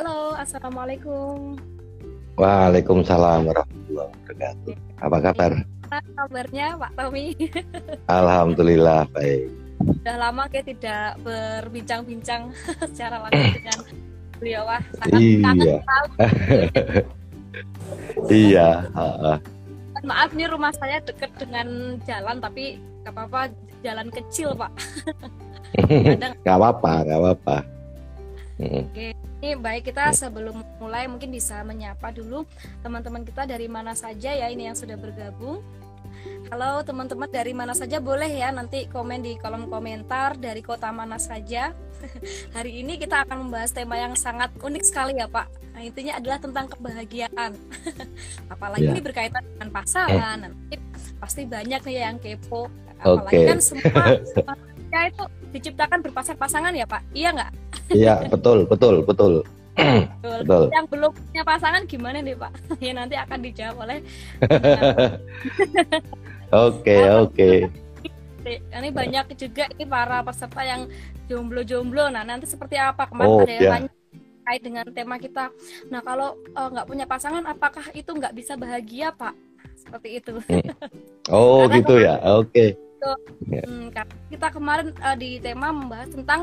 Halo, Assalamualaikum. Waalaikumsalam warahmatullahi wabarakatuh. Apa kabar? Apa kabarnya Pak Tommy? Alhamdulillah baik. Sudah lama kayak tidak berbincang-bincang secara langsung dengan beliau wah sangat Iya. Iya. Maaf nih rumah saya dekat dengan jalan tapi nggak apa-apa jalan kecil Pak. Gak apa-apa, gak apa-apa. Mm. Ini baik kita sebelum mulai mungkin bisa menyapa dulu teman-teman kita dari mana saja ya ini yang sudah bergabung. Halo teman-teman dari mana saja boleh ya nanti komen di kolom komentar dari kota mana saja. Hari ini kita akan membahas tema yang sangat unik sekali ya Pak. Nah, intinya adalah tentang kebahagiaan. Apalagi Ya. ini berkaitan dengan pasangan. Nanti pasti banyak nih yang kepo. Apalagi Oke. kan semua manusia itu diciptakan berpasang-pasangan ya Pak. Iya nggak? Iya, betul, betul, betul. Betul. Betul. Yang belum punya pasangan gimana nih Pak? ya nanti akan dijawab oleh Oke, oke. ini banyak juga ini para peserta yang jomblo-jomblo. Nah nanti seperti apa kemarin Oh, ada yang ya. tanya terkait dengan tema kita. Nah kalau eh, nggak punya pasangan, apakah itu nggak bisa bahagia Pak? Seperti itu. Oh, Karena gitu ya. Oke. Hmm, karena kita kemarin eh, di tema membahas tentang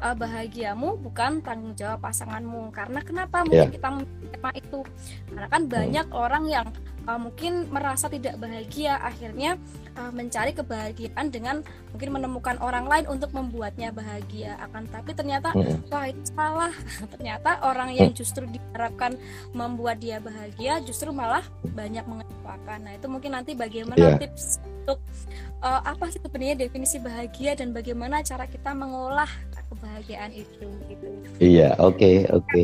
eh, bahagiamu bukan tanggung jawab pasanganmu. Karena kenapa mungkin Ya. kita tema itu? Karena kan banyak orang yang eh, mungkin merasa tidak bahagia, akhirnya eh, mencari kebahagiaan dengan mungkin menemukan orang lain untuk membuatnya bahagia. Akan tapi ternyata Mm. wah itu salah. ternyata orang yang justru diharapkan membuat dia bahagia justru malah banyak mengecewakan. Nah itu mungkin nanti bagaimana Iya. tips untuk eh, apa sih sebenarnya definisi bahagia dan bagaimana cara kita mengolah kebahagiaan itu gitu. Iya, oke, oke.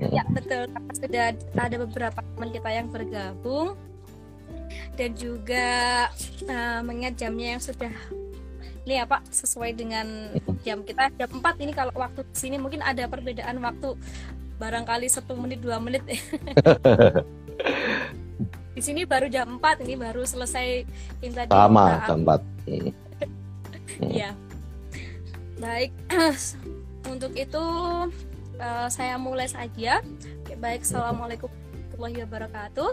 Ya betul. Sudah ada beberapa teman kita yang bergabung dan juga eh, mengingat jamnya yang sudah ini ya Pak sesuai dengan jam kita jam 4 ini kalau waktu di sini mungkin ada perbedaan waktu barangkali satu menit dua menit di sini baru jam 4 ini baru selesai tadi Sama, kita tempat. Mm. Baik. Untuk itu eh, saya mulai saja. Oke, baik. Assalamualaikum warahmatullahi wabarakatuh.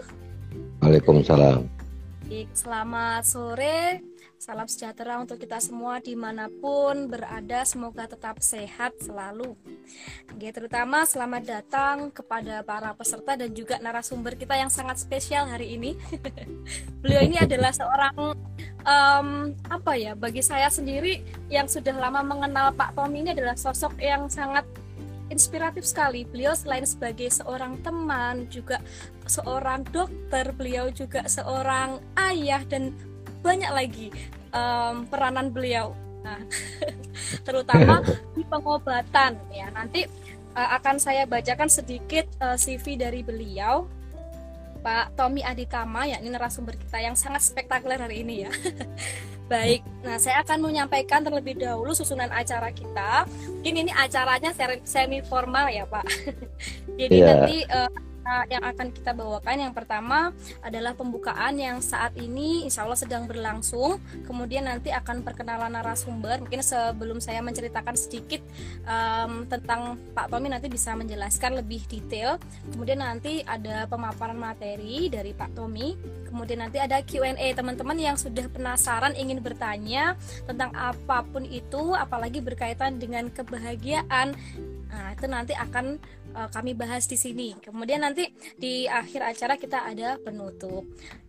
Waalaikumsalam. Baik, selamat sore. Salam sejahtera untuk kita semua di mana pun berada. Semoga tetap sehat selalu. Oke, terutama selamat datang kepada para peserta dan juga narasumber kita yang sangat spesial hari ini. Beliau ini adalah seorang em, apa ya? Bagi saya sendiri yang sudah lama mengenal Pak Tommy ini adalah sosok yang sangat inspiratif sekali. Beliau selain sebagai seorang teman, juga seorang dokter, beliau juga seorang ayah dan banyak lagi em, peranan beliau. Nah, terutama di pengobatan ya. Nanti eh, akan saya bacakan sedikit eh, CV dari beliau. Pak Tommy Aditama yakni narasumber kita yang sangat spektakuler hari ini ya. Baik, nah saya akan menyampaikan terlebih dahulu susunan acara kita. Mungkin ini acaranya semi formal ya Pak. Jadi Iya. nanti eh, yang akan kita bawakan yang pertama adalah pembukaan yang saat ini insya Allah sedang berlangsung. Kemudian nanti akan perkenalan narasumber. Mungkin sebelum saya menceritakan sedikit em, tentang Pak Tommy nanti bisa menjelaskan lebih detail. Kemudian nanti ada pemaparan materi dari Pak Tommy. Kemudian nanti ada Q&A teman-teman yang sudah penasaran ingin bertanya tentang apa pun itu, apalagi berkaitan dengan kebahagiaan. Nah, itu nanti akan eh, kami bahas di sini. Kemudian nanti di akhir acara kita ada penutup.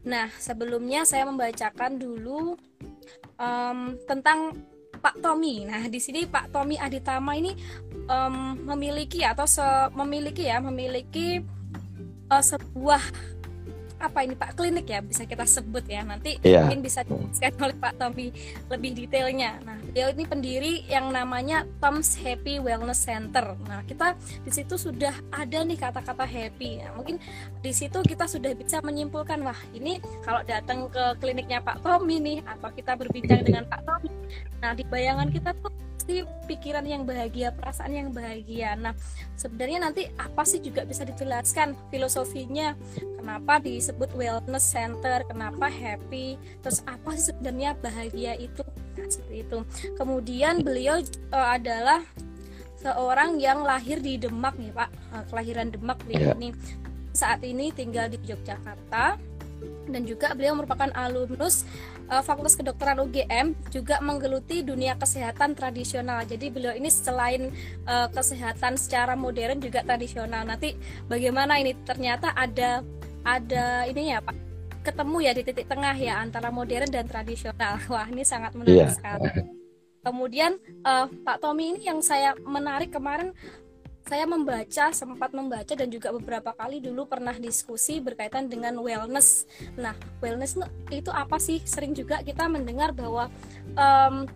Nah, sebelumnya saya membacakan dulu em, tentang Pak Tommy. Nah, di sini Pak Tommy Aditama ini em, memiliki atau memiliki ya, memiliki eh, sebuah apa ini Pak klinik ya bisa kita sebut ya nanti Iya. mungkin bisa dijelaskan oleh Pak Tommy lebih detailnya. Nah, beliau ini pendiri yang namanya Tom's Happy Wellness Center. Nah, kita di situ sudah ada nih kata-kata happy. Nah, mungkin di situ kita sudah bisa menyimpulkan wah ini kalau datang ke kliniknya Pak Tommy nih atau kita berbincang dengan Pak Tommy. Nah, di bayangan kita tuh pasti pikiran yang bahagia, perasaan yang bahagia. Nah, sebenarnya nanti apa sih juga bisa dijelaskan filosofinya kenapa disebut wellness center, kenapa happy, terus apa sih sebenarnya bahagia itu? Nah, seperti itu. Kemudian beliau eh, adalah seorang yang lahir di Demak nih Pak, eh, kelahiran Demak beliau Ya. ini saat ini tinggal di Yogyakarta dan juga beliau merupakan alumnus eh, Fakultas Kedokteran UGM juga menggeluti dunia kesehatan tradisional. Jadi beliau ini selain eh, kesehatan secara modern juga tradisional. Nanti bagaimana ini ternyata ada ada ini ya Pak ketemu ya di titik tengah ya antara modern dan tradisional. Wah ini sangat menarik Iya. sekali. Kemudian eh, Pak Tommy ini yang saya menarik kemarin saya membaca sempat membaca dan juga beberapa kali dulu pernah diskusi berkaitan dengan wellness. Nah, wellness itu apa sih? Sering juga kita mendengar bahwa em,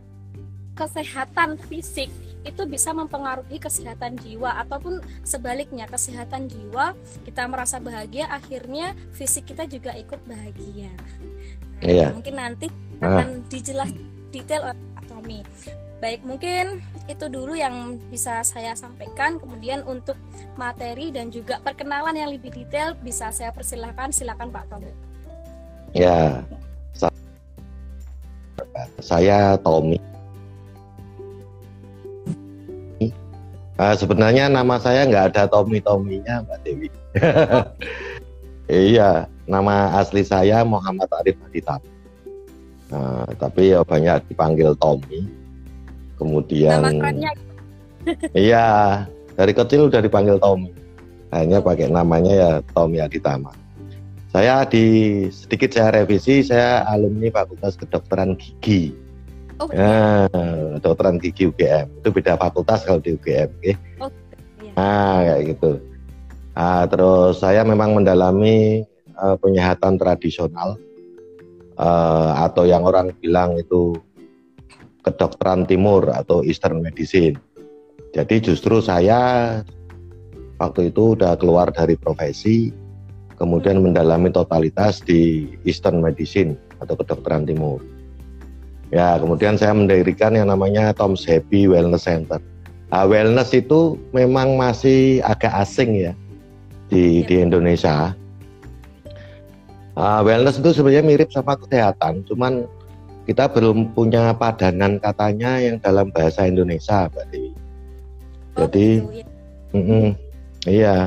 kesehatan fisik itu bisa mempengaruhi kesehatan jiwa ataupun sebaliknya kesehatan jiwa kita merasa bahagia akhirnya fisik kita juga ikut bahagia. Nah, Iya. Mungkin nanti Ah. akan dijelas detail oleh Pak Tommy. Baik, mungkin itu dulu yang bisa saya sampaikan. Kemudian untuk materi dan juga perkenalan yang lebih detail bisa saya persilahkan. Silakan Pak Tommy. Ya, sa- saya Tommy. Eh, sebenarnya nama saya nggak ada Tommy Tommynya, Mbak Dewi. iya, nama asli saya Muhammad Arif Adita. Nah, tapi ya banyak dipanggil Tommy. Kemudian, iya, dari kecil udah dipanggil Tommy. Hanya pakai namanya ya Tommy Aditama. Saya di sedikit saya revisi, saya alumni Fakultas Kedokteran Gigi. Oh, Ya, kedokteran gigi UGM. Itu beda fakultas kalau di UGM. oke? Oh, iya. Nah, kayak gitu. Ah, terus saya memang mendalami eh, penyehatan tradisional eh, atau yang orang bilang itu kedokteran timur atau Eastern Medicine. Jadi justru saya waktu itu udah keluar dari profesi, kemudian mendalami totalitas di Eastern Medicine atau kedokteran timur. Ya, kemudian saya mendirikan yang namanya Tom's Happy Wellness Center. Nah, wellness itu memang masih agak asing ya di, Ya. di Indonesia. Ah, wellness itu sebenarnya mirip sama kesehatan, cuman kita belum punya padanan katanya yang dalam bahasa Indonesia, Mbak Dewi. Oh, Jadi, gitu, ya. Mm-mm, iya.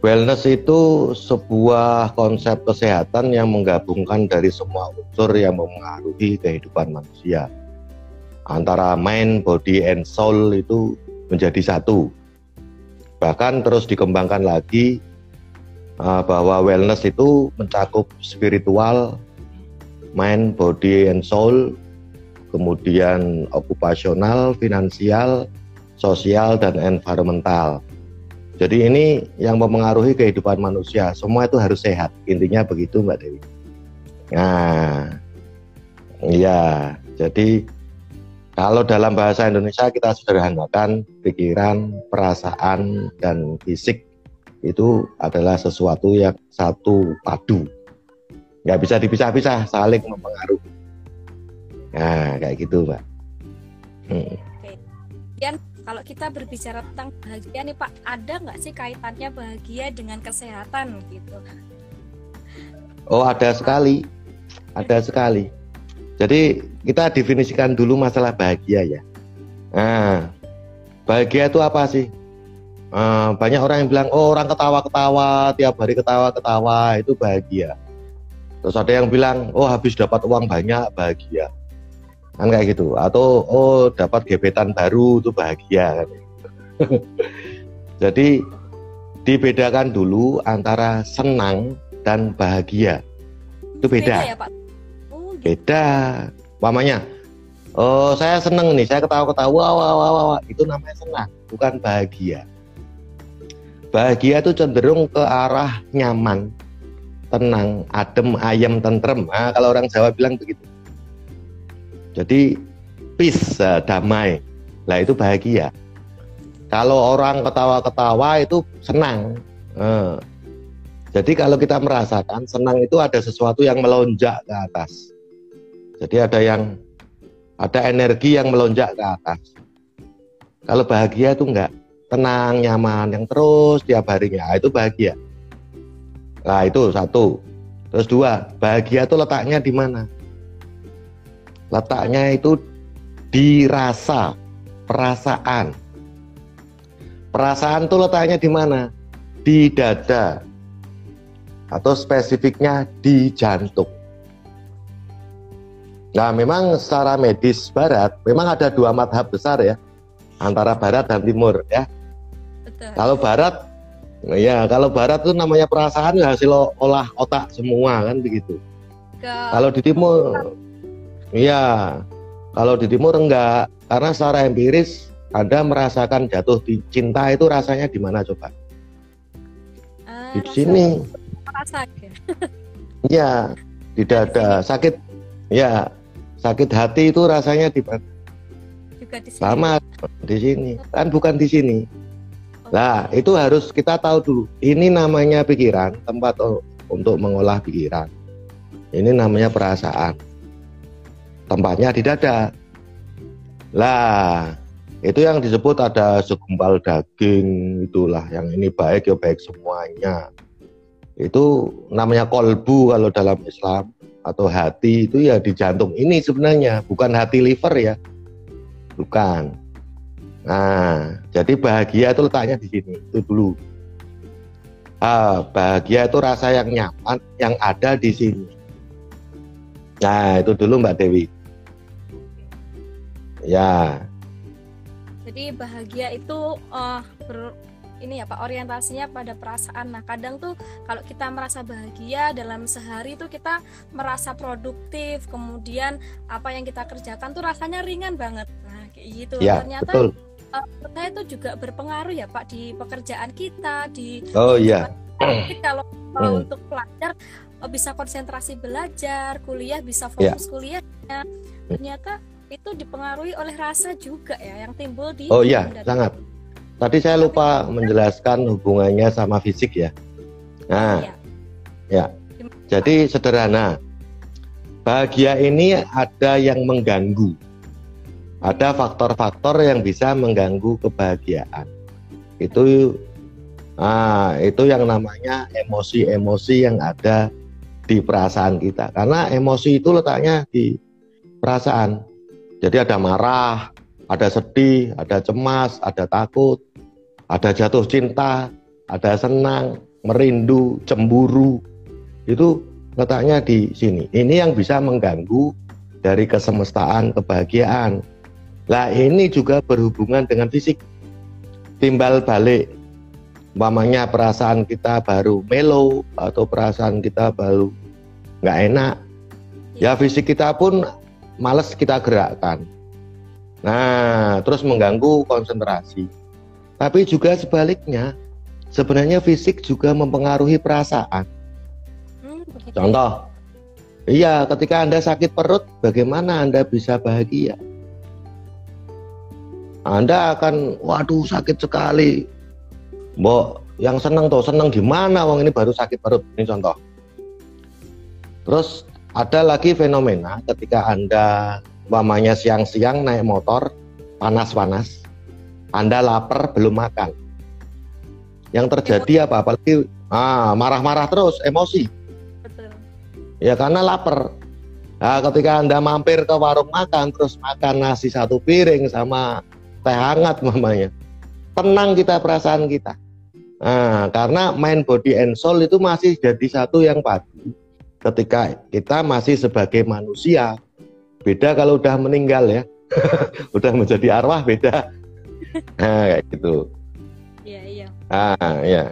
Wellness itu sebuah konsep kesehatan yang menggabungkan dari semua unsur yang mempengaruhi kehidupan manusia. Antara mind, body, and soul itu menjadi satu. Bahkan terus dikembangkan lagi uh, bahwa wellness itu mencakup spiritual, mind, body, and soul, kemudian okupasional, finansial, sosial, dan environmental. Jadi ini yang mempengaruhi kehidupan manusia. Semua itu harus sehat. Intinya begitu Mbak Dewi. Nah, iya. Jadi kalau dalam bahasa Indonesia kita sederhanakan pikiran, perasaan, dan fisik itu adalah sesuatu yang satu padu. Nggak bisa dipisah-pisah, saling mempengaruhi. Nah, kayak gitu Mbak. Hmm. Kalau kita berbicara tentang bahagia nih Pak, ada nggak sih kaitannya bahagia dengan kesehatan gitu? Oh ada sekali, ada sekali. Jadi kita definisikan dulu masalah bahagia ya. Nah, bahagia itu apa sih? Eh, banyak orang yang bilang, oh orang ketawa-ketawa, tiap hari ketawa-ketawa itu bahagia. Terus ada yang bilang, oh habis dapat uang banyak bahagia. Kan kayak gitu. Atau oh dapat gebetan baru itu bahagia. Kan. Jadi dibedakan dulu antara senang dan bahagia. Itu beda. ya Pak? Oh, gitu. Beda. Umpamanya, oh saya seneng nih, saya ketawa-ketawa, wah, wah, wah, wah. itu namanya senang, bukan bahagia. Bahagia itu cenderung ke arah nyaman, tenang, adem, ayem, tentrem. Nah, kalau orang Jawa bilang begitu. Jadi peace, eh, damai. Lah itu bahagia. Kalau orang ketawa-ketawa itu senang. Eh, jadi kalau kita merasakan senang itu ada sesuatu yang melonjak ke atas. Jadi ada yang ada energi yang melonjak ke atas. Kalau bahagia itu enggak tenang, nyaman, yang terus tiap harinya, Ah, itu bahagia. Nah itu satu. Terus dua, bahagia itu letaknya di mana? Letaknya itu dirasa, perasaan. Perasaan tuh letaknya di mana? Di dada. Atau spesifiknya di jantung. Nah, memang secara medis barat, memang ada dua madhab besar ya, antara barat dan timur ya. Betul. Kalau barat, ya kalau barat itu namanya perasaan ya hasil olah otak semua kan begitu. Ke... Kalau di timur, iya. Kalau di timur enggak, karena secara empiris Anda merasakan jatuh di cinta itu rasanya di mana coba? Uh, di sini. Rasa. Iya, di dada sakit. Ya, sakit hati itu rasanya di mana? Juga di sini. Sama di sini, kan bukan di sini. Nah, itu harus kita tahu dulu. Ini namanya pikiran, tempat untuk mengolah pikiran. Ini namanya perasaan. Tempatnya di dada. Lah, itu yang disebut ada segumpal daging itulah yang ini baik ya baik semuanya. Itu namanya kolbu kalau dalam Islam atau hati itu ya di jantung ini sebenarnya bukan hati liver ya bukan nah jadi bahagia itu letaknya di sini itu dulu ah, bahagia itu rasa yang nyaman yang ada di sini nah itu dulu Mbak Dewi ya jadi bahagia itu uh, ber, ini ya Pak orientasinya pada perasaan. Nah kadang tuh kalau kita merasa bahagia dalam sehari tuh kita merasa produktif, kemudian apa yang kita kerjakan tuh rasanya ringan banget. Nah kayak gitu. Ya, Ternyata betul. Uh, itu juga berpengaruh ya Pak di pekerjaan kita, di Oh iya. Kalau kalau hmm. untuk pelajar uh, bisa konsentrasi belajar, kuliah bisa fokus ya. kuliahnya. Ternyata itu dipengaruhi oleh rasa juga ya yang timbul di Oh iya, sangat. Tadi saya lupa menjelaskan hubungannya sama fisik ya. Nah, ya. Jadi sederhana. Bahagia ini ada yang mengganggu. Ada faktor-faktor yang bisa mengganggu kebahagiaan. Itu ah, itu yang namanya emosi-emosi yang ada di perasaan kita. Karena emosi itu letaknya di perasaan. Jadi ada marah, ada sedih, ada cemas, ada takut, ada jatuh cinta, ada senang, merindu, cemburu. Itu letaknya di sini. Ini yang bisa mengganggu dari kesemestaan kebahagiaan. Lah ini juga berhubungan dengan fisik. Timbal balik umpamanya perasaan kita baru melo atau perasaan kita baru nggak enak ya fisik kita pun males kita gerakkan nah terus mengganggu konsentrasi tapi juga sebaliknya, sebenarnya fisik juga mempengaruhi perasaan. Hmm, Contoh, iya ketika Anda sakit perut, bagaimana Anda bisa bahagia? Anda akan, waduh sakit sekali. Mbok, yang senang tuh senang gimana? Wong ini baru sakit perut. Ini contoh. Terus ada lagi fenomena ketika Anda mamanya siang-siang naik motor panas-panas anda lapar belum makan. Yang terjadi apa? Apalagi ah, marah-marah terus, emosi. Betul. Ya karena lapar. Nah, ketika Anda mampir ke warung makan terus makan nasi satu piring sama teh hangat mamanya. Tenang kita perasaan kita. Nah, karena main body and soul itu masih jadi satu yang padu ketika kita masih sebagai manusia. Beda kalau udah meninggal ya. udah menjadi arwah beda nah kayak gitu iya iya ah iya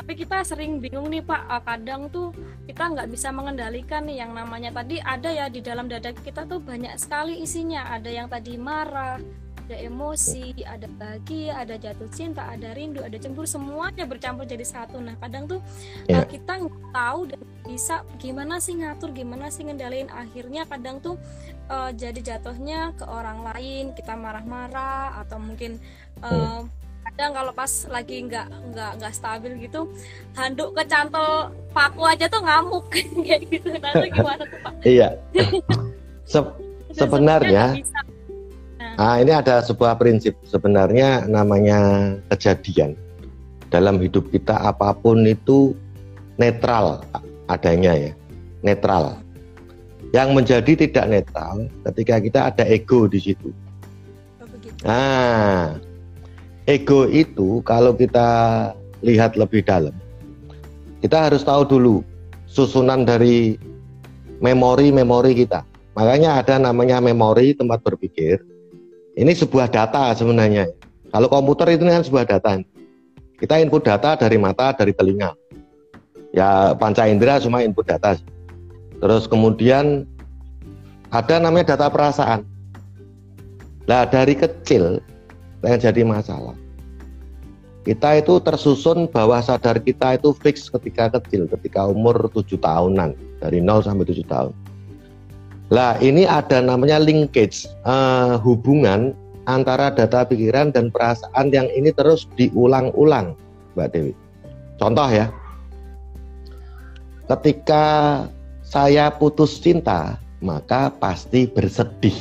tapi kita sering bingung nih pak ah, kadang tuh kita nggak bisa mengendalikan nih yang namanya tadi ada ya di dalam dada kita tuh banyak sekali isinya ada yang tadi marah ada emosi, ada bahagia, ada jatuh cinta, ada rindu, ada cemburu, semuanya bercampur jadi satu. Nah, kadang tuh yeah. Iya. kita nggak tahu dan bisa gimana sih ngatur, gimana sih ngendaliin. Akhirnya kadang tuh uh, jadi jatuhnya ke orang lain, kita marah-marah atau mungkin uh, kadang kalau pas lagi nggak nggak nggak stabil gitu handuk kecantol paku aja tuh ngamuk kayak gitu nah gimana tuh pak iya Se sebenarnya Nah, ini ada sebuah prinsip sebenarnya namanya kejadian dalam hidup kita apa pun itu netral adanya ya, netral. Yang menjadi tidak netral ketika kita ada ego di situ. Nah, ego itu kalau kita lihat lebih dalam, kita harus tahu dulu susunan dari memori-memori kita. Makanya ada namanya memori tempat berpikir. Ini sebuah data sebenarnya. Kalau komputer itu kan sebuah data. Kita input data dari mata, dari telinga. Ya panca indera cuma input data. Terus kemudian ada namanya data perasaan. Nah dari kecil yang jadi masalah. Kita itu tersusun bawah sadar kita itu fix ketika kecil, ketika umur 7 tahunan, dari 0 sampai 7 tahun. Lah ini ada namanya linkage, uh, hubungan antara data pikiran dan perasaan yang ini terus diulang-ulang, Mbak Dewi. Contoh ya, ketika saya putus cinta, maka pasti bersedih.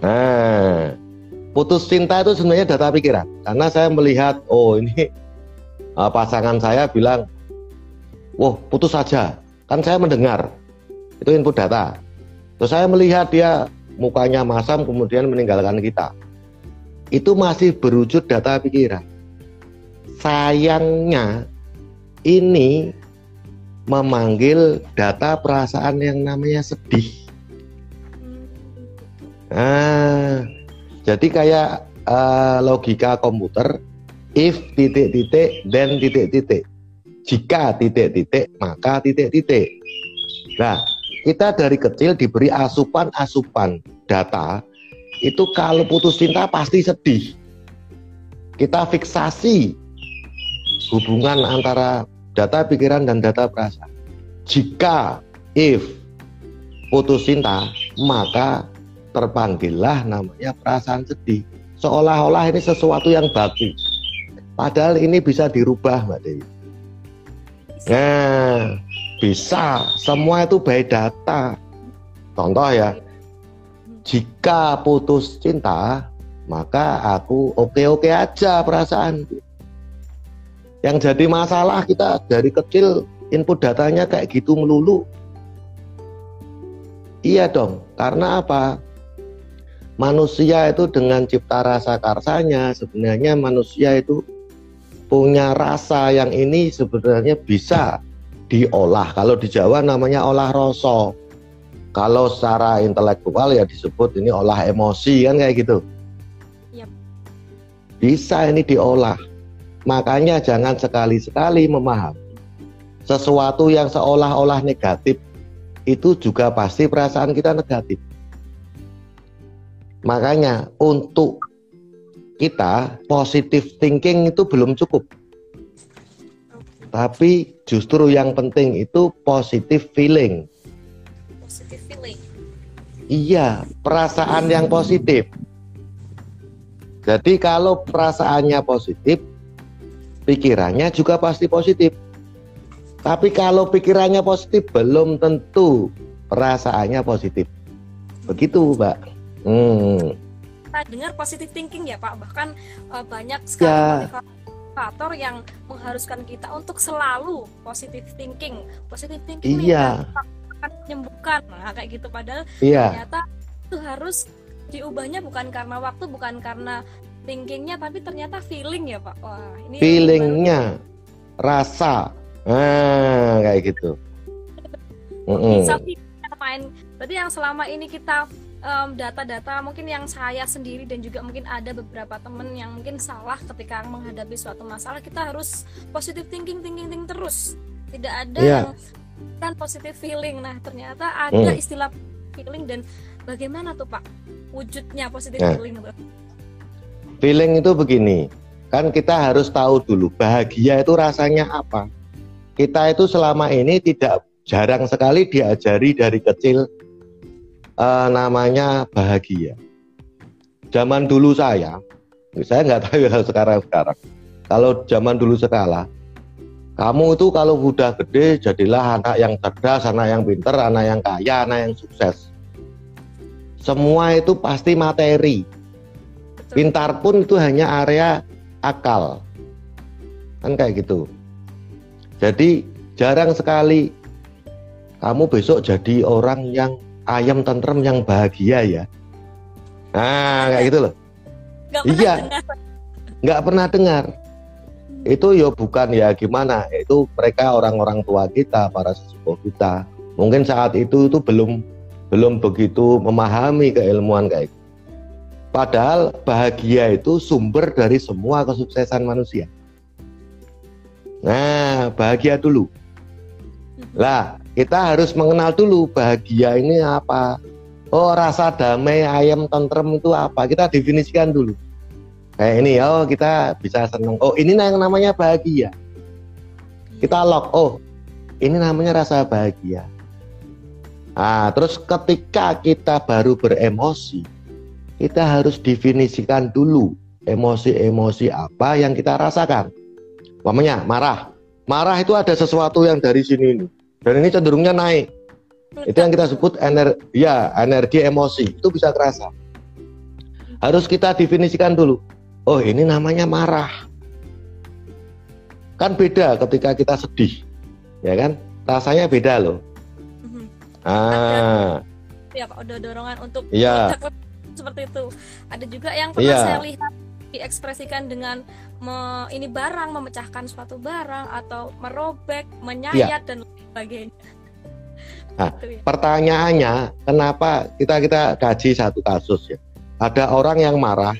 Nah, putus cinta itu sebenarnya data pikiran karena saya melihat oh ini uh, pasangan saya bilang wah putus saja kan saya mendengar itu input data terus saya melihat dia mukanya masam kemudian meninggalkan kita itu masih berwujud data pikiran sayangnya ini memanggil data perasaan yang namanya sedih ah jadi kayak uh, logika komputer if titik-titik dan titik-titik. Jika titik-titik maka titik-titik. Nah, kita dari kecil diberi asupan-asupan data itu kalau putus cinta pasti sedih. Kita fiksasi hubungan antara data pikiran dan data perasaan. Jika if putus cinta maka terpanggillah namanya perasaan sedih. Seolah-olah ini sesuatu yang bagus. Padahal ini bisa dirubah, Mbak Dewi. Nah, bisa. Semua itu by data. Contoh ya, jika putus cinta, maka aku oke-oke aja perasaan. Yang jadi masalah kita dari kecil input datanya kayak gitu melulu. Iya dong, karena apa? manusia itu dengan cipta rasa karsanya sebenarnya manusia itu punya rasa yang ini sebenarnya bisa diolah. Kalau di Jawa namanya olah rasa. Kalau secara intelektual ya disebut ini olah emosi kan kayak gitu. Yep. bisa ini diolah. Makanya jangan sekali-sekali memahami. Sesuatu yang seolah-olah negatif itu juga pasti perasaan kita negatif. Makanya untuk kita positive thinking itu belum cukup. Tapi justru yang penting itu positive feeling. Positive feeling. Iya, perasaan yang positif. Jadi kalau perasaannya positif, pikirannya juga pasti positif. Tapi kalau pikirannya positif belum tentu perasaannya positif. Begitu, Mbak. Hmm. Kita dengar positive thinking ya Pak, bahkan uh, banyak sekali ya. Motivator yang mengharuskan kita untuk selalu positive thinking. Positive thinking iya. akan menyembuhkan, nah, kayak gitu. Padahal iya. ternyata itu harus diubahnya bukan karena waktu, bukan karena thinkingnya, tapi ternyata feeling ya Pak. Wah, ini feelingnya, rasa, ah kayak gitu. Bisa main. Berarti yang selama ini kita data-data um, mungkin yang saya sendiri dan juga mungkin ada beberapa temen yang mungkin salah ketika menghadapi suatu masalah kita harus positive thinking thinking thinking terus tidak ada yeah. yang kan positive feeling nah ternyata ada mm. istilah feeling dan bagaimana tuh pak wujudnya positive nah. feeling feeling itu begini kan kita harus tahu dulu bahagia itu rasanya apa kita itu selama ini tidak jarang sekali diajari dari kecil uh, namanya bahagia. Zaman dulu saya, saya nggak tahu ya sekarang sekarang. Kalau zaman dulu sekala, kamu itu kalau udah gede jadilah anak yang cerdas, anak yang pinter, anak yang kaya, anak yang sukses. Semua itu pasti materi. Pintar pun itu hanya area akal. Kan kayak gitu. Jadi jarang sekali kamu besok jadi orang yang ayam tentrem yang bahagia ya. Nah, kayak gitu loh. Gak iya. nggak pernah dengar itu ya bukan ya gimana itu mereka orang-orang tua kita para sesepuh kita mungkin saat itu itu belum belum begitu memahami keilmuan kayak gitu. padahal bahagia itu sumber dari semua kesuksesan manusia nah bahagia dulu lah kita harus mengenal dulu bahagia ini apa. Oh rasa damai ayam tentrem itu apa? Kita definisikan dulu. Kayak ini oh kita bisa seneng. Oh ini yang namanya bahagia. Kita lock. Oh ini namanya rasa bahagia. Nah terus ketika kita baru beremosi kita harus definisikan dulu emosi-emosi apa yang kita rasakan. Umpamanya marah. Marah itu ada sesuatu yang dari sini ini dan ini cenderungnya naik. Itu yang kita sebut energi ya energi emosi. Itu bisa kerasa. Harus kita definisikan dulu. Oh ini namanya marah. Kan beda ketika kita sedih ya kan? Rasanya beda loh. Mhm. ah. Ya Pak. Ada dorongan untuk Iya. seperti itu. Ada juga yang pernah Iya. saya lihat diekspresikan dengan me- ini barang memecahkan suatu barang atau merobek menyayat dan lain sebagainya. Nah, Gitu ya. pertanyaannya kenapa kita kita kaji satu kasus ya. Ada orang yang marah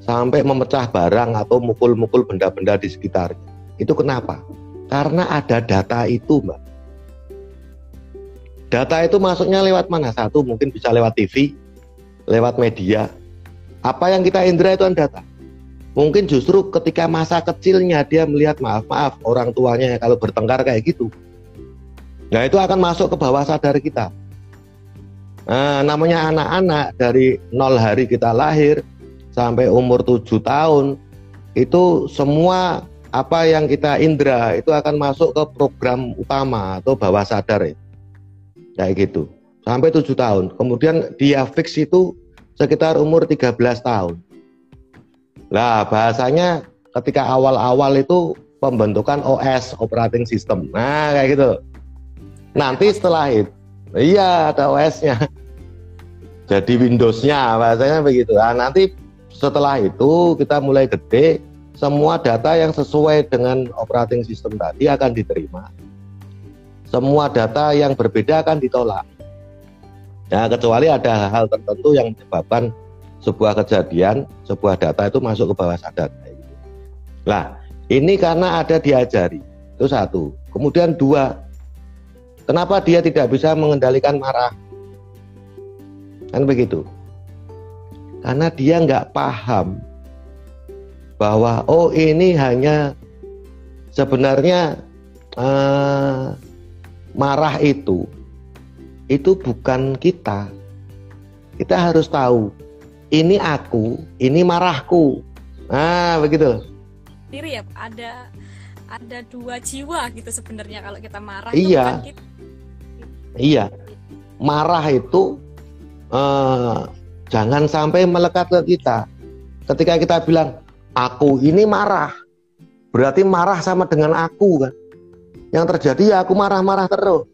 sampai memecah barang atau mukul-mukul benda-benda di sekitarnya. Itu kenapa? Karena ada data itu mbak. Data itu masuknya lewat mana? Satu mungkin bisa lewat TV lewat media apa yang kita indra itu kan data mungkin justru ketika masa kecilnya dia melihat maaf maaf orang tuanya kalau bertengkar kayak gitu Nah itu akan masuk ke bawah sadar kita. Nah, namanya anak-anak dari nol hari kita lahir sampai umur tujuh tahun itu semua apa yang kita indra itu akan masuk ke program utama atau bawah sadar ya. Kayak gitu. Sampai tujuh tahun. Kemudian dia fix itu sekitar umur 13 tahun. Lah bahasanya ketika awal-awal itu pembentukan OS operating system. Nah kayak gitu. Nanti setelah itu, iya ada OS-nya. Jadi Windows-nya bahasanya begitu. Nah, nanti setelah itu kita mulai gede, semua data yang sesuai dengan operating system tadi akan diterima. Semua data yang berbeda akan ditolak. Ya, kecuali ada hal tertentu yang menyebabkan sebuah kejadian, sebuah data itu masuk ke bawah sadar. Nah, ini karena ada diajari. Itu satu. Kemudian dua, Kenapa dia tidak bisa mengendalikan marah? Kan begitu. Karena dia nggak paham bahwa oh ini hanya sebenarnya eh, marah itu itu bukan kita. Kita harus tahu ini aku, ini marahku. Nah begitu. Diri ya ada ada dua jiwa gitu sebenarnya kalau kita marah Iya. itu kita. Iya, marah itu eh, jangan sampai melekat ke kita. Ketika kita bilang aku ini marah, berarti marah sama dengan aku kan. Yang terjadi ya aku marah-marah terus.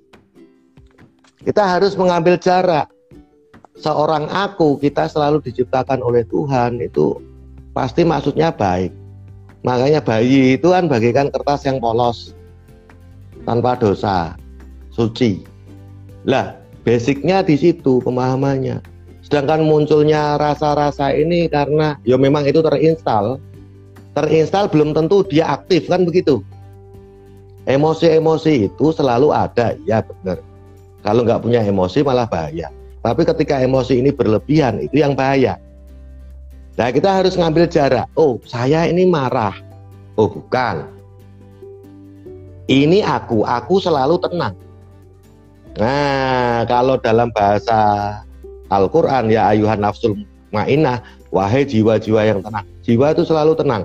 Kita harus mengambil jarak. Seorang aku kita selalu diciptakan oleh Tuhan itu pasti maksudnya baik. Makanya bayi itu kan bagaikan kertas yang polos tanpa dosa, suci. Lah, basicnya di situ pemahamannya. Sedangkan munculnya rasa-rasa ini karena ya memang itu terinstal. Terinstal belum tentu dia aktif kan begitu. Emosi-emosi itu selalu ada, ya benar. Kalau nggak punya emosi malah bahaya. Tapi ketika emosi ini berlebihan itu yang bahaya. Nah kita harus ngambil jarak. Oh saya ini marah. Oh bukan. Ini aku, aku selalu tenang. Nah, kalau dalam bahasa Al-Quran ya ayuhan nafsul ma'inah, wahai jiwa-jiwa yang tenang. Jiwa itu selalu tenang.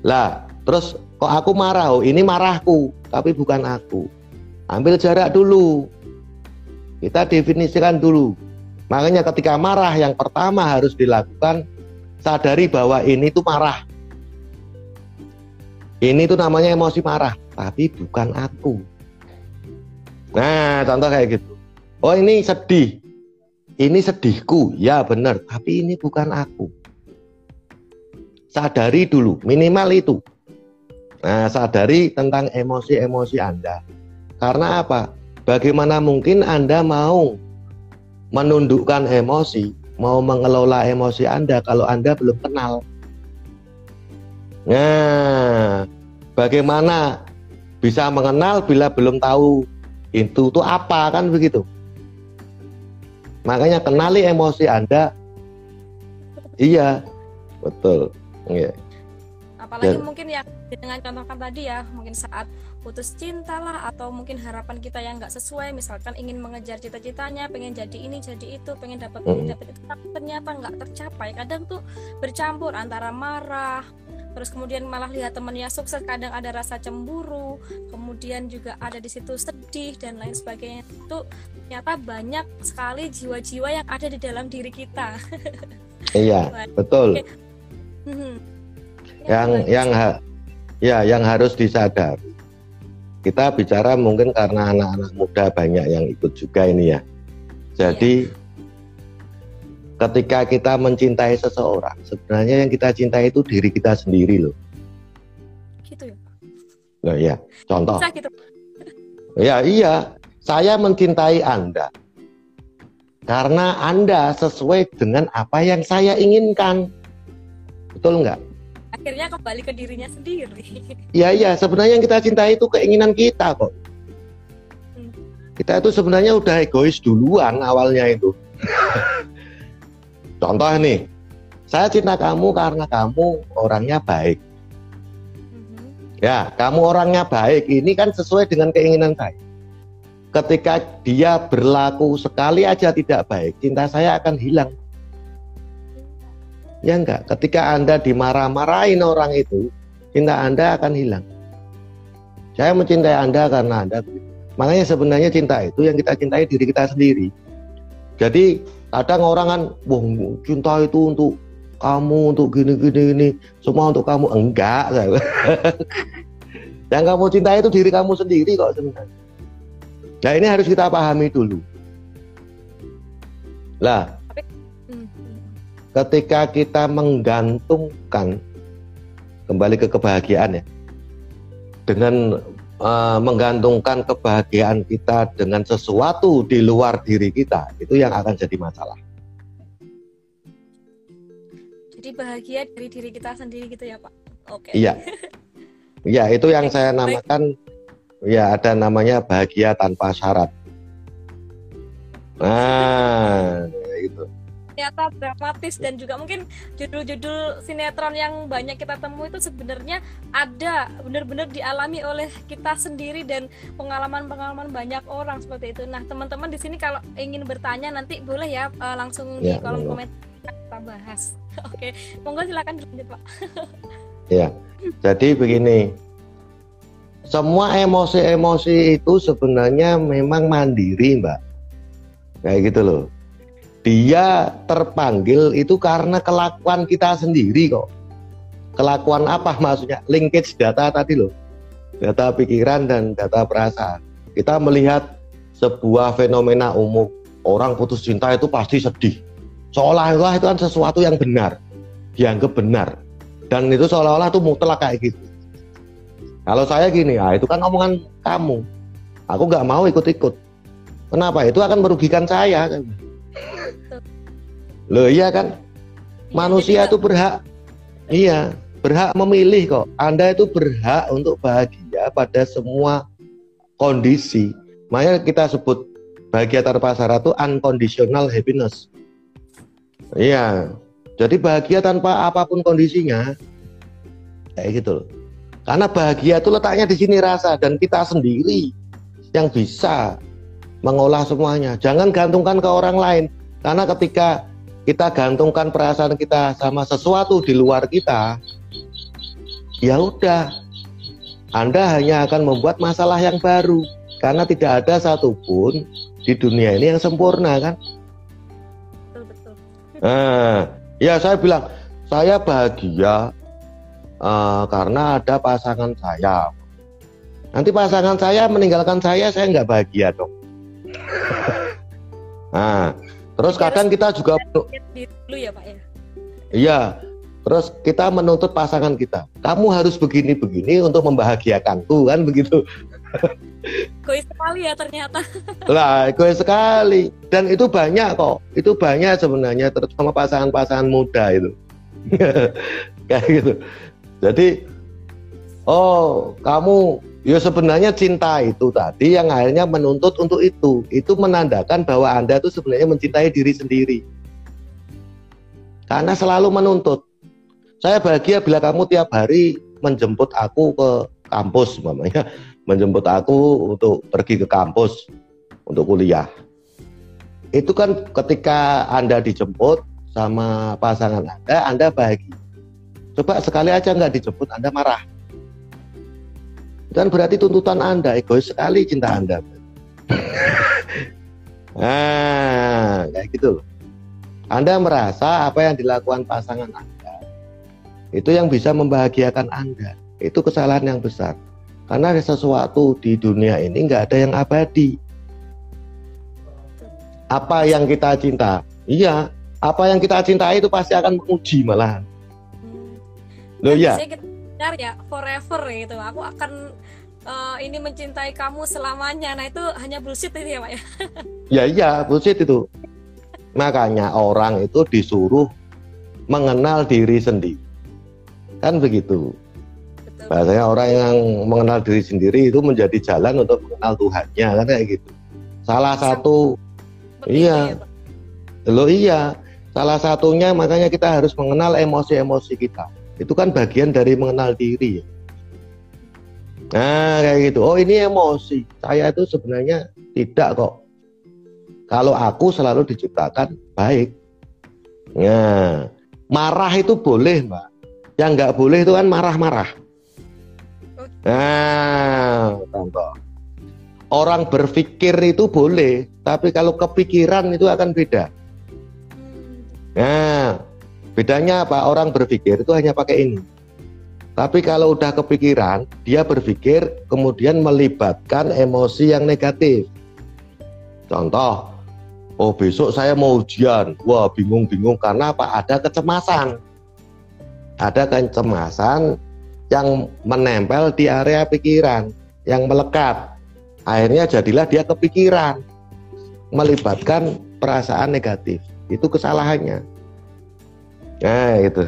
Lah, terus kok aku marah? Oh, ini marahku, tapi bukan aku. Ambil jarak dulu. Kita definisikan dulu. Makanya ketika marah yang pertama harus dilakukan sadari bahwa ini tuh marah. Ini tuh namanya emosi marah, tapi bukan aku. Nah, contoh kayak gitu. Oh, ini sedih. Ini sedihku. Ya, benar, tapi ini bukan aku. sadari dulu minimal itu. Nah, sadari tentang emosi-emosi Anda. Karena apa? Bagaimana mungkin Anda mau menundukkan emosi, mau mengelola emosi Anda kalau Anda belum kenal? Nah, bagaimana bisa mengenal bila belum tahu itu itu apa kan begitu? Makanya kenali emosi Anda. Iya, betul. Iya. Apalagi Dan, mungkin yang dengan contohkan tadi ya, mungkin saat putus cinta lah atau mungkin harapan kita yang nggak sesuai, misalkan ingin mengejar cita-citanya, pengen jadi ini, jadi itu, pengen dapat ini, dapat itu, tapi ternyata nggak tercapai. Kadang tuh bercampur antara marah, terus kemudian malah lihat temennya sukses kadang ada rasa cemburu kemudian juga ada di situ sedih dan lain sebagainya. Itu ternyata banyak sekali jiwa-jiwa yang ada di dalam diri kita. Iya betul. Hmm. yang yang ha ya yang harus disadari. Kita bicara mungkin karena anak-anak muda banyak yang ikut juga ini ya. Jadi ketika kita mencintai seseorang sebenarnya yang kita cintai itu diri kita sendiri loh. Gitu ya? Loh, ya contoh. Gitu. ya iya. Saya mencintai anda karena anda sesuai dengan apa yang saya inginkan. Betul nggak? Akhirnya kembali ke dirinya sendiri. Iya iya, sebenarnya yang kita cintai itu keinginan kita kok. Hmm. Kita itu sebenarnya udah egois duluan awalnya itu. Contoh nih, saya cinta kamu karena kamu orangnya baik. Mm-hmm. Ya, kamu orangnya baik. Ini kan sesuai dengan keinginan saya. Ketika dia berlaku sekali aja tidak baik, cinta saya akan hilang. Ya enggak, ketika Anda dimarah-marahin orang itu, cinta Anda akan hilang. Saya mencintai Anda karena Anda Makanya sebenarnya cinta itu yang kita cintai diri kita sendiri. Jadi kadang orang kan, wah cinta itu untuk kamu, untuk gini-gini, ini semua untuk kamu. Enggak. yang kamu cintai itu diri kamu sendiri kok sebenarnya. Nah ini harus kita pahami dulu. Lah, ketika kita menggantungkan kembali ke kebahagiaan ya dengan uh, menggantungkan kebahagiaan kita dengan sesuatu di luar diri kita itu yang akan jadi masalah. Jadi bahagia dari diri kita sendiri gitu ya Pak. Oke. Okay. Iya. Iya itu yang saya namakan ya ada namanya bahagia tanpa syarat. Nah ternyata dramatis dan juga mungkin judul-judul sinetron yang banyak kita temui itu sebenarnya ada benar-benar dialami oleh kita sendiri dan pengalaman-pengalaman banyak orang seperti itu. Nah, teman-teman di sini kalau ingin bertanya nanti boleh ya uh, langsung ya, di kolom ya. komentar kita bahas. Oke, monggo silakan dilanjut, Pak. ya. Jadi begini, semua emosi-emosi itu sebenarnya memang mandiri, Mbak. Kayak gitu loh dia terpanggil itu karena kelakuan kita sendiri kok. Kelakuan apa maksudnya? Linkage data tadi loh. Data pikiran dan data perasaan. Kita melihat sebuah fenomena umum. Orang putus cinta itu pasti sedih. Seolah-olah itu kan sesuatu yang benar. Dianggap benar. Dan itu seolah-olah itu mutlak kayak gitu. Kalau saya gini, ya itu kan omongan kamu. Aku nggak mau ikut-ikut. Kenapa? Itu akan merugikan saya. Kan? Loh iya kan? Manusia itu berhak iya, berhak memilih kok. Anda itu berhak untuk bahagia pada semua kondisi. Makanya kita sebut bahagia tanpa syarat itu unconditional happiness. Iya. Jadi bahagia tanpa apa pun kondisinya. Kayak gitu loh. Karena bahagia itu letaknya di sini rasa dan kita sendiri yang bisa mengolah semuanya. Jangan gantungkan ke orang lain. Karena ketika kita gantungkan perasaan kita sama sesuatu di luar kita, ya udah, Anda hanya akan membuat masalah yang baru karena tidak ada satupun di dunia ini yang sempurna kan? Nah, ya saya bilang saya bahagia uh, karena ada pasangan saya. Nanti pasangan saya meninggalkan saya, saya nggak bahagia dong. nah, Terus kadang kita juga dulu ya Pak ya. Iya. Terus kita menuntut pasangan kita, kamu harus begini-begini untuk membahagiakanku kan begitu. Egois sekali ya ternyata. Lah, egois sekali. Dan itu banyak kok. Itu banyak sebenarnya terutama pasangan-pasangan muda itu. Kayak gitu. Jadi oh, kamu ya sebenarnya cinta itu tadi yang akhirnya menuntut untuk itu. Itu menandakan bahwa Anda itu sebenarnya mencintai diri sendiri. Karena selalu menuntut. Saya bahagia bila kamu tiap hari menjemput aku ke kampus, mamanya menjemput aku untuk pergi ke kampus untuk kuliah. Itu kan ketika Anda dijemput sama pasangan Anda, Anda bahagia. Coba sekali aja nggak dijemput, Anda marah. Dan berarti tuntutan Anda, egois sekali cinta Anda. nah, kayak gitu Anda merasa apa yang dilakukan pasangan Anda itu yang bisa membahagiakan Anda. Itu kesalahan yang besar. Karena sesuatu di dunia ini nggak ada yang abadi. Apa yang kita cinta, iya, apa yang kita cintai itu pasti akan menguji malah. Hmm. Loh ya. Benar ya, forever gitu. Aku akan uh, ini mencintai kamu selamanya. Nah itu hanya bullshit itu ya pak ya? ya iya, bullshit itu. Makanya orang itu disuruh mengenal diri sendiri. Kan begitu. Bahasanya orang yang mengenal diri sendiri itu menjadi jalan untuk mengenal Tuhannya kan kayak gitu. Salah satu iya. ya, lo iya. Salah satunya makanya kita harus mengenal emosi-emosi kita itu kan bagian dari mengenal diri nah kayak gitu oh ini emosi saya itu sebenarnya tidak kok kalau aku selalu diciptakan baik nah marah itu boleh mbak yang nggak boleh itu kan marah-marah. Nah, contoh. Orang berpikir itu boleh, tapi kalau kepikiran itu akan beda. Nah, bedanya apa? Orang berpikir itu hanya pakai ini. Tapi kalau udah kepikiran, dia berpikir kemudian melibatkan emosi yang negatif. Contoh, oh besok saya mau ujian, wah bingung-bingung karena apa? Ada kecemasan ada kecemasan yang menempel di area pikiran yang melekat akhirnya jadilah dia kepikiran melibatkan perasaan negatif itu kesalahannya nah itu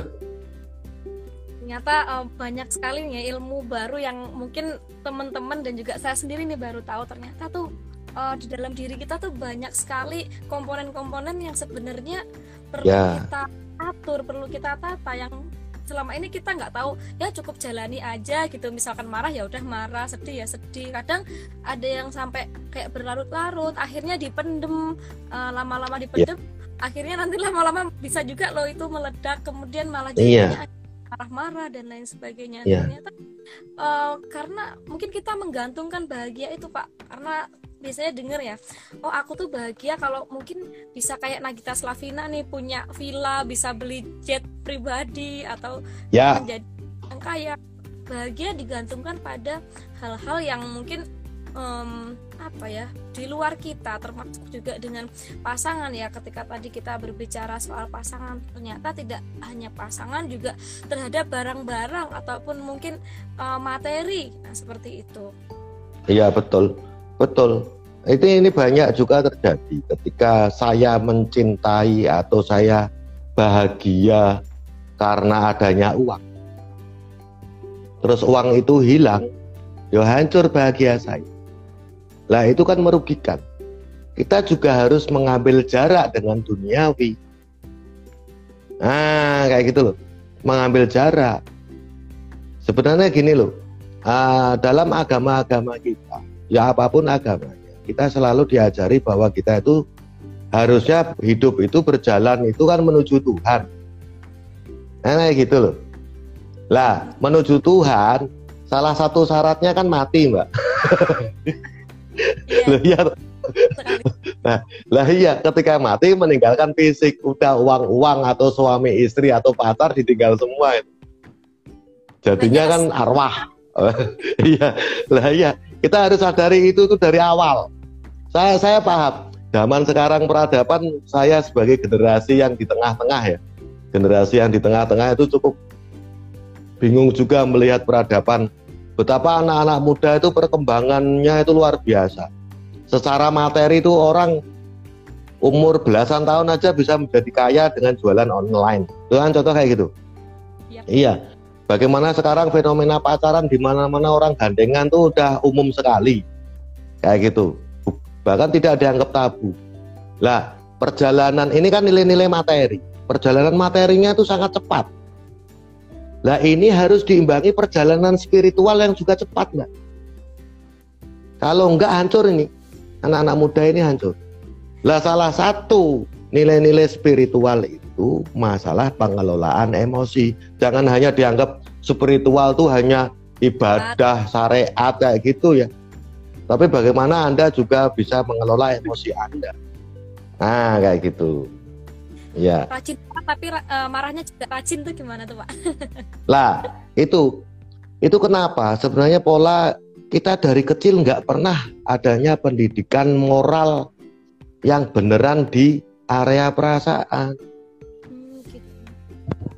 ternyata uh, banyak sekali ya ilmu baru yang mungkin teman-teman dan juga saya sendiri nih baru tahu. Ternyata tuh uh, di dalam diri kita tuh banyak sekali komponen-komponen yang sebenarnya perlu ya. kita atur perlu kita tata yang selama ini kita nggak tahu. Ya cukup jalani aja gitu. Misalkan marah ya udah marah. Sedih ya sedih. Kadang ada yang sampai kayak berlarut-larut akhirnya dipendem uh, lama-lama dipendem yeah. Akhirnya nanti lama-lama bisa juga loh itu meledak kemudian malah jadinya yeah marah-marah dan lain sebagainya yeah. ternyata uh, karena mungkin kita menggantungkan bahagia itu pak karena biasanya denger ya oh aku tuh bahagia kalau mungkin bisa kayak Nagita Slavina nih punya villa bisa beli jet pribadi atau ya. menjadi yang kaya bahagia digantungkan pada hal-hal yang mungkin um, apa ya di luar kita termasuk juga dengan pasangan ya ketika tadi kita berbicara soal pasangan ternyata tidak hanya pasangan juga terhadap barang-barang ataupun mungkin uh, materi nah seperti itu iya betul Betul. Itu ini banyak juga terjadi ketika saya mencintai atau saya bahagia karena adanya uang. Terus uang itu hilang, ya hancur bahagia saya. Lah itu kan merugikan. Kita juga harus mengambil jarak dengan duniawi. Nah, kayak gitu loh. Mengambil jarak. Sebenarnya gini loh. Uh, dalam agama-agama kita ya apa pun agamanya kita selalu diajari bahwa kita itu harusnya hidup itu berjalan itu kan menuju Tuhan nah kayak gitu loh lah menuju Tuhan salah satu syaratnya kan mati mbak yeah. ya nah lah iya ketika mati meninggalkan fisik udah uang uang atau suami istri atau pacar ditinggal semua itu jadinya kan arwah iya lah iya kita harus sadari itu itu dari awal. Saya saya paham. Zaman sekarang peradaban saya sebagai generasi yang di tengah-tengah ya. generasi yang di tengah-tengah itu cukup bingung juga melihat peradaban betapa anak-anak muda itu perkembangannya itu luar biasa. Secara materi itu orang umur belasan tahun aja bisa menjadi kaya dengan jualan online. Itu kan contoh kayak gitu. Ya. Iya. Bagaimana sekarang fenomena pacaran di mana-mana orang gandengan tuh udah umum sekali. Kayak gitu. Bahkan tidak dianggap tabu. Lah, perjalanan ini kan nilai-nilai materi. Perjalanan materinya itu sangat cepat Nah ini harus diimbangi perjalanan spiritual yang juga cepat nggak? Kalau enggak hancur ini, anak-anak muda ini hancur. Lah salah satu nilai-nilai spiritual itu masalah pengelolaan emosi. Jangan hanya dianggap spiritual tuh hanya ibadah syariat kayak gitu ya. Tapi bagaimana Anda juga bisa mengelola emosi Anda. Nah, kayak gitu. Ya. Rajin tapi uh, marahnya juga rajin tuh gimana tuh Pak? lah itu itu kenapa? Sebenarnya pola kita dari kecil nggak pernah adanya pendidikan moral yang beneran di area perasaan. Hmm, gitu.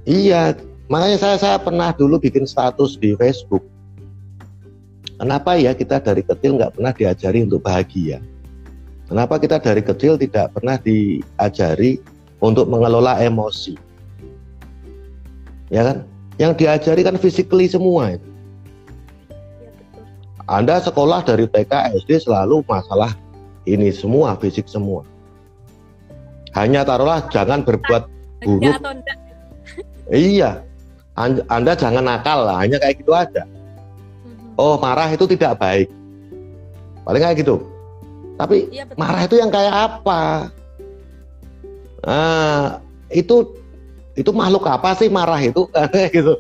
Iya, makanya saya saya pernah dulu bikin status di Facebook. Kenapa ya kita dari kecil nggak pernah diajari untuk bahagia? Kenapa kita dari kecil tidak pernah diajari untuk mengelola emosi. Ya kan? Yang diajari kan physically semua itu. Ya, Anda sekolah dari TK, SD selalu masalah ini semua, fisik semua. Hanya taruhlah jangan berbuat buruk. Iya. Anda jangan nakal lah, hanya kayak gitu aja. Mhm. Oh, marah itu tidak baik. Paling kayak gitu. Tapi ya, marah itu yang kayak apa? Nah, itu itu makhluk apa sih marah itu gitu.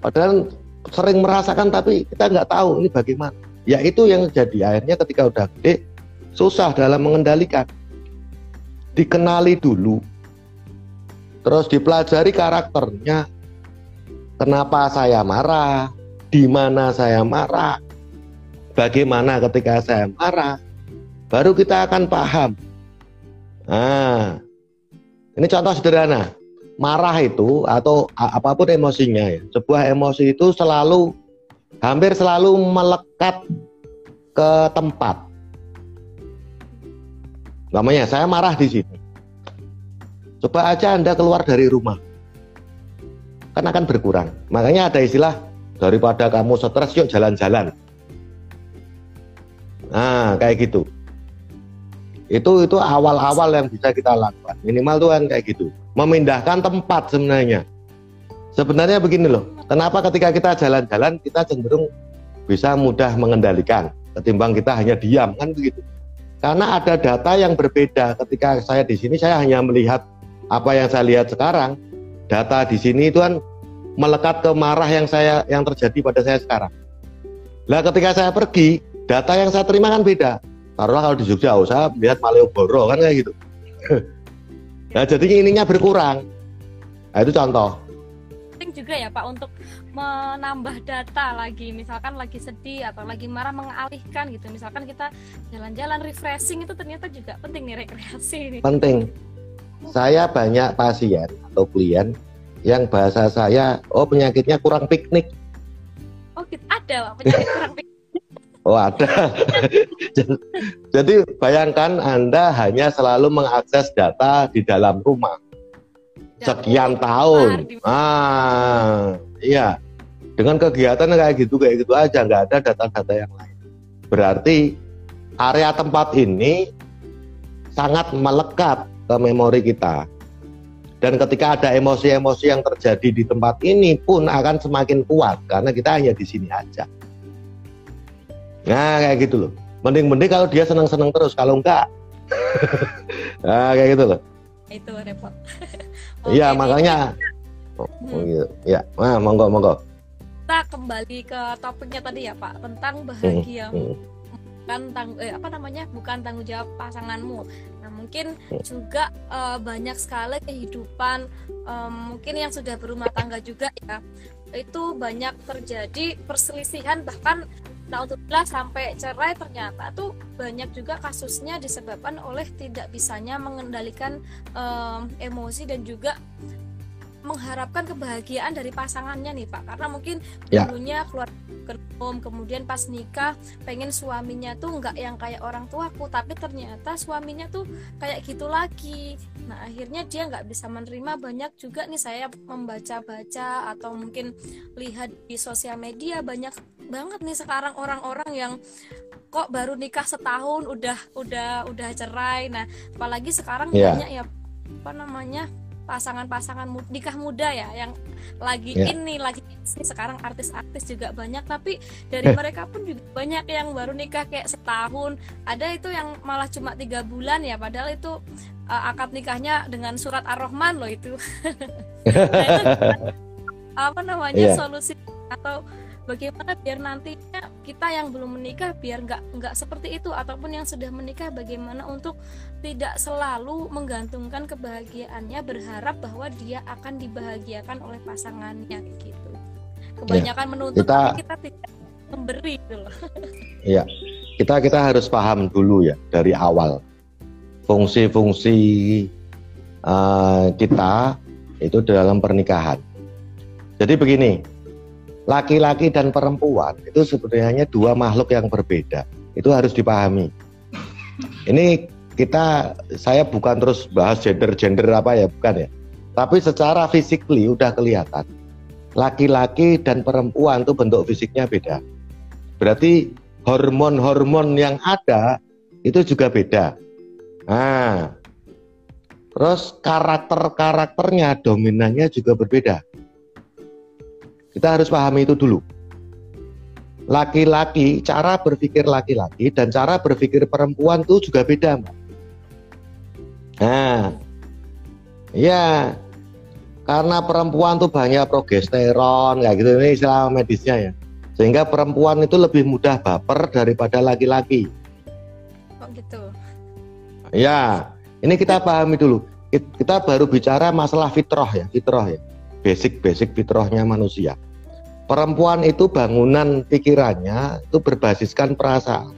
Padahal sering merasakan tapi kita nggak tahu ini bagaimana. Ya itu yang jadi akhirnya ketika udah gede susah dalam mengendalikan. Dikenali dulu, terus dipelajari karakternya. Kenapa saya marah? Di mana saya marah? Bagaimana ketika saya marah? Baru kita akan paham Nah, ini contoh sederhana. Marah itu atau apa pun emosinya ya. Sebuah emosi itu selalu hampir selalu melekat ke tempat. Namanya saya marah di sini. Coba aja Anda keluar dari rumah. Kan akan berkurang. Makanya ada istilah daripada kamu stres yuk jalan-jalan. Nah, kayak gitu itu itu awal-awal yang bisa kita lakukan. Minimal tuh kan kayak gitu. Memindahkan tempat sebenarnya. Sebenarnya begini loh. Kenapa ketika kita jalan-jalan kita cenderung bisa mudah mengendalikan? Ketimbang kita hanya diam kan begitu. Karena ada data yang berbeda. Ketika saya di sini saya hanya melihat apa yang saya lihat sekarang. Data di sini itu kan melekat ke marah yang saya yang terjadi pada saya sekarang. Lah ketika saya pergi data yang saya terima kan beda taruhlah kalau di Jogja oh, saya lihat Malioboro kan kayak gitu. Nah jadi ininya berkurang. Nah itu contoh. Penting juga ya Pak untuk menambah data lagi. Misalkan lagi sedih atau lagi marah mengalihkan gitu. Misalkan kita jalan-jalan refreshing itu ternyata juga penting nih rekreasi ini. Penting. Saya banyak pasien atau klien yang bahasa saya oh penyakitnya kurang piknik. Oh gitu. Ada Pak penyakit kurang piknik Oh ada. Jadi bayangkan Anda hanya selalu mengakses data di dalam rumah sekian tahun. Ah, iya. Dengan kegiatan kayak gitu kayak gitu aja, nggak ada data-data yang lain. Berarti area tempat ini sangat melekat ke memori kita. Dan ketika ada emosi-emosi yang terjadi di tempat ini pun akan semakin kuat karena kita hanya di sini aja. Nah kayak gitu loh. Mending-mending kalau dia senang-senang terus, kalau enggak, nah kayak gitu loh. Itu repot. Iya makanya. Oh, hmm. gitu. Ya, nah, monggo monggo. Kita kembali ke topiknya tadi ya Pak tentang bahagia. Hmm. Hmm. Bukan tang eh, apa namanya bukan tanggung jawab pasanganmu. Nah mungkin hmm. juga uh, banyak sekali kehidupan um, mungkin yang sudah berumah tangga juga ya itu banyak terjadi perselisihan bahkan nah untuk sampai cerai ternyata tuh banyak juga kasusnya disebabkan oleh tidak bisanya mengendalikan um, emosi dan juga mengharapkan kebahagiaan dari pasangannya nih Pak karena mungkin ya. dulunya keluar home kemudian pas nikah pengen suaminya tuh nggak yang kayak orang tuaku tapi ternyata suaminya tuh kayak gitu lagi nah akhirnya dia nggak bisa menerima banyak juga nih saya membaca-baca atau mungkin lihat di sosial media banyak banget nih sekarang orang-orang yang kok baru nikah setahun udah udah udah cerai nah apalagi sekarang yeah. banyak ya apa namanya pasangan-pasangan nikah muda ya yang lagi yeah. ini lagi ini sekarang artis-artis juga banyak tapi dari mereka pun juga banyak yang baru nikah kayak setahun ada itu yang malah cuma tiga bulan ya padahal itu uh, akad nikahnya dengan surat ar-Rahman loh itu nah, itu apa namanya yeah. solusi atau bagaimana biar nantinya kita yang belum menikah biar nggak nggak seperti itu ataupun yang sudah menikah bagaimana untuk tidak selalu menggantungkan kebahagiaannya berharap bahwa dia akan dibahagiakan oleh pasangannya gitu. Kebanyakan ya, menuntut kita, kita tidak memberi gitu loh. Iya kita kita harus paham dulu ya dari awal. Fungsi-fungsi uh, kita itu dalam pernikahan. Jadi begini laki-laki dan perempuan itu sebenarnya dua makhluk yang berbeda. Itu harus dipahami. Ini kita saya bukan terus bahas gender-gender apa ya, bukan ya. Tapi secara fisikly udah kelihatan. Laki-laki dan perempuan itu bentuk fisiknya beda. Berarti hormon-hormon yang ada itu juga beda. Nah, terus karakter-karakternya dominannya juga berbeda. Kita harus pahami itu dulu. Laki-laki, cara berpikir laki-laki dan cara berpikir perempuan itu juga beda, Mbak. Nah, ya, karena perempuan tuh banyak progesteron, kayak gitu ini istilah medisnya ya. Sehingga perempuan itu lebih mudah baper daripada laki-laki. Kok gitu? Ya, ini kita pahami dulu. Kita baru bicara masalah fitrah ya, fitrah ya basic-basic fitrahnya manusia. Perempuan itu bangunan pikirannya itu berbasiskan perasaan.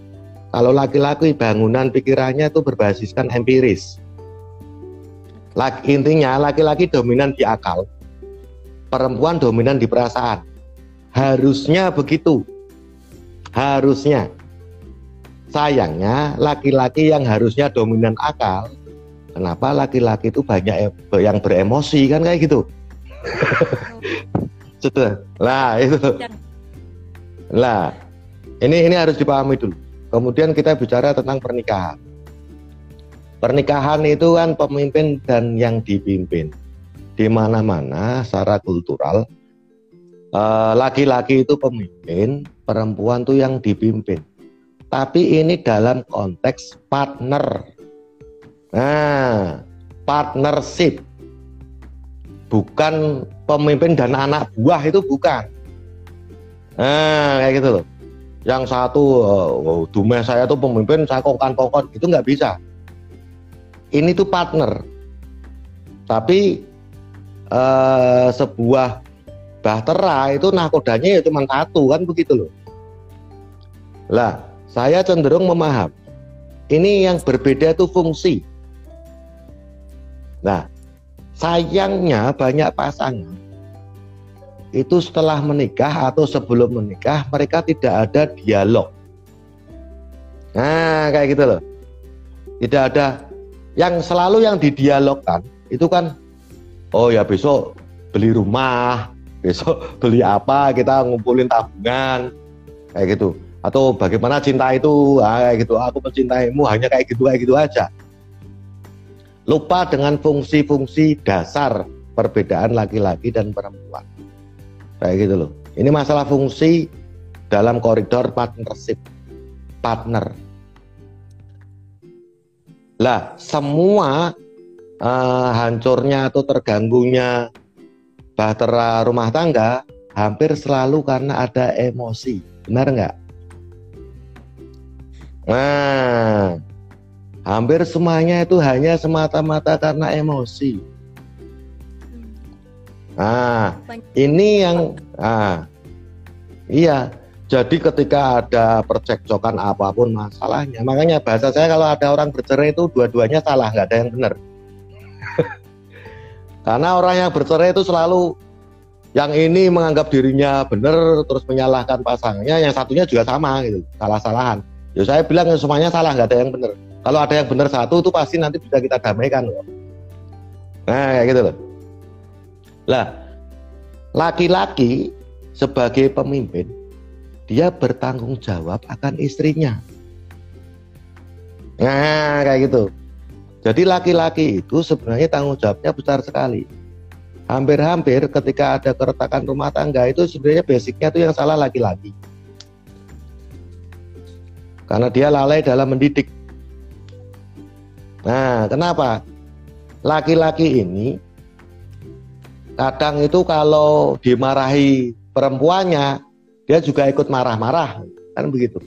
Kalau laki-laki bangunan pikirannya itu berbasiskan empiris. Laki, intinya laki-laki dominan di akal, perempuan dominan di perasaan. Harusnya begitu. Harusnya. Sayangnya laki-laki yang harusnya dominan akal, kenapa laki-laki itu banyak yang beremosi kan kayak gitu. Sudah. Lah itu. Lah ini ini harus dipahami dulu. Kemudian kita bicara tentang pernikahan. Pernikahan itu kan pemimpin dan yang dipimpin. Di mana-mana secara kultural eh, laki-laki itu pemimpin, perempuan tuh yang dipimpin. Tapi ini dalam konteks partner. Nah, partnership bukan pemimpin dan anak buah itu bukan. Nah, kayak gitu loh. Yang satu, oh, saya tuh pemimpin, saya kongkan-kongkon, itu nggak bisa. Ini tuh partner. Tapi eh, sebuah bahtera itu nakodanya ya cuma satu kan begitu loh. Lah, saya cenderung memaham. Ini yang berbeda itu fungsi. Nah, Sayangnya banyak pasangan itu setelah menikah atau sebelum menikah mereka tidak ada dialog. Nah, kayak gitu loh. Tidak ada yang selalu yang didialogkan itu kan oh ya besok beli rumah, besok beli apa, kita ngumpulin tabungan kayak gitu. Atau bagaimana cinta itu, ah, kayak gitu. Aku mencintaimu hanya kayak gitu kayak gitu aja lupa dengan fungsi-fungsi dasar perbedaan laki-laki dan perempuan. Kayak gitu loh. Ini masalah fungsi dalam koridor partnership. Partner. Lah, semua uh, hancurnya atau terganggunya bahtera rumah tangga hampir selalu karena ada emosi. Benar nggak? Nah, hampir semuanya itu hanya semata-mata karena emosi. Nah, ini yang ah iya, Jadi ketika ada percekcokan apa pun masalahnya, makanya bahasa saya kalau ada orang bercerai itu dua-duanya salah, nggak ada yang benar. Karena orang yang bercerai itu selalu yang ini menganggap dirinya benar terus menyalahkan pasangannya, yang satunya juga sama gitu, salah-salahan. Ya saya bilang semuanya salah, nggak ada yang benar. Kalau ada yang benar satu itu pasti nanti bisa kita damaikan loh. Nah kayak gitu loh. Lah, laki-laki sebagai pemimpin dia bertanggung jawab akan istrinya. Nah, kayak gitu. Jadi laki-laki itu sebenarnya tanggung jawabnya besar sekali. Hampir-hampir ketika ada keretakan rumah tangga itu sebenarnya basicnya itu yang salah laki-laki. Karena dia lalai dalam mendidik. Nah, kenapa? Laki-laki ini kadang itu kalau dimarahi perempuannya dia juga ikut marah-marah kan begitu.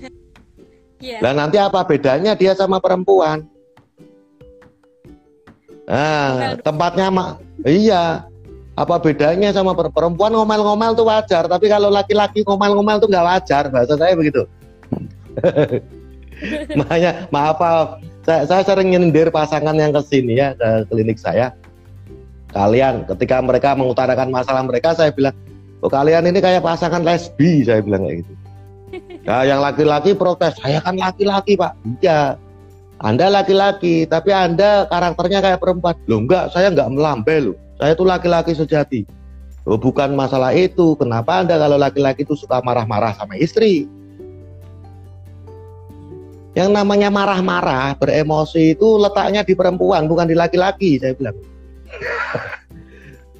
Yeah. Nah nanti apa bedanya dia sama perempuan? Nah tempatnya mak, iya. Apa bedanya sama perempuan ngomel-ngomel tuh wajar, tapi kalau laki-laki ngomel-ngomel tuh nggak wajar bahasa saya begitu. Makanya maaf, maaf saya, saya sering nyindir pasangan yang ke sini ya ke klinik saya. Kalian ketika mereka mengutarakan masalah mereka, saya bilang Oh, kalian ini kayak pasangan lesbi, saya bilang kayak gitu. Nah, yang laki-laki protes, saya kan laki-laki pak. Iya, Anda laki-laki, tapi Anda karakternya kayak perempuan. Loh enggak, saya enggak melambai loh. Saya itu laki-laki sejati. Oh, bukan masalah itu. Kenapa Anda kalau laki-laki itu suka marah-marah sama istri? Yang namanya marah-marah, beremosi itu letaknya di perempuan, bukan di laki-laki, saya bilang.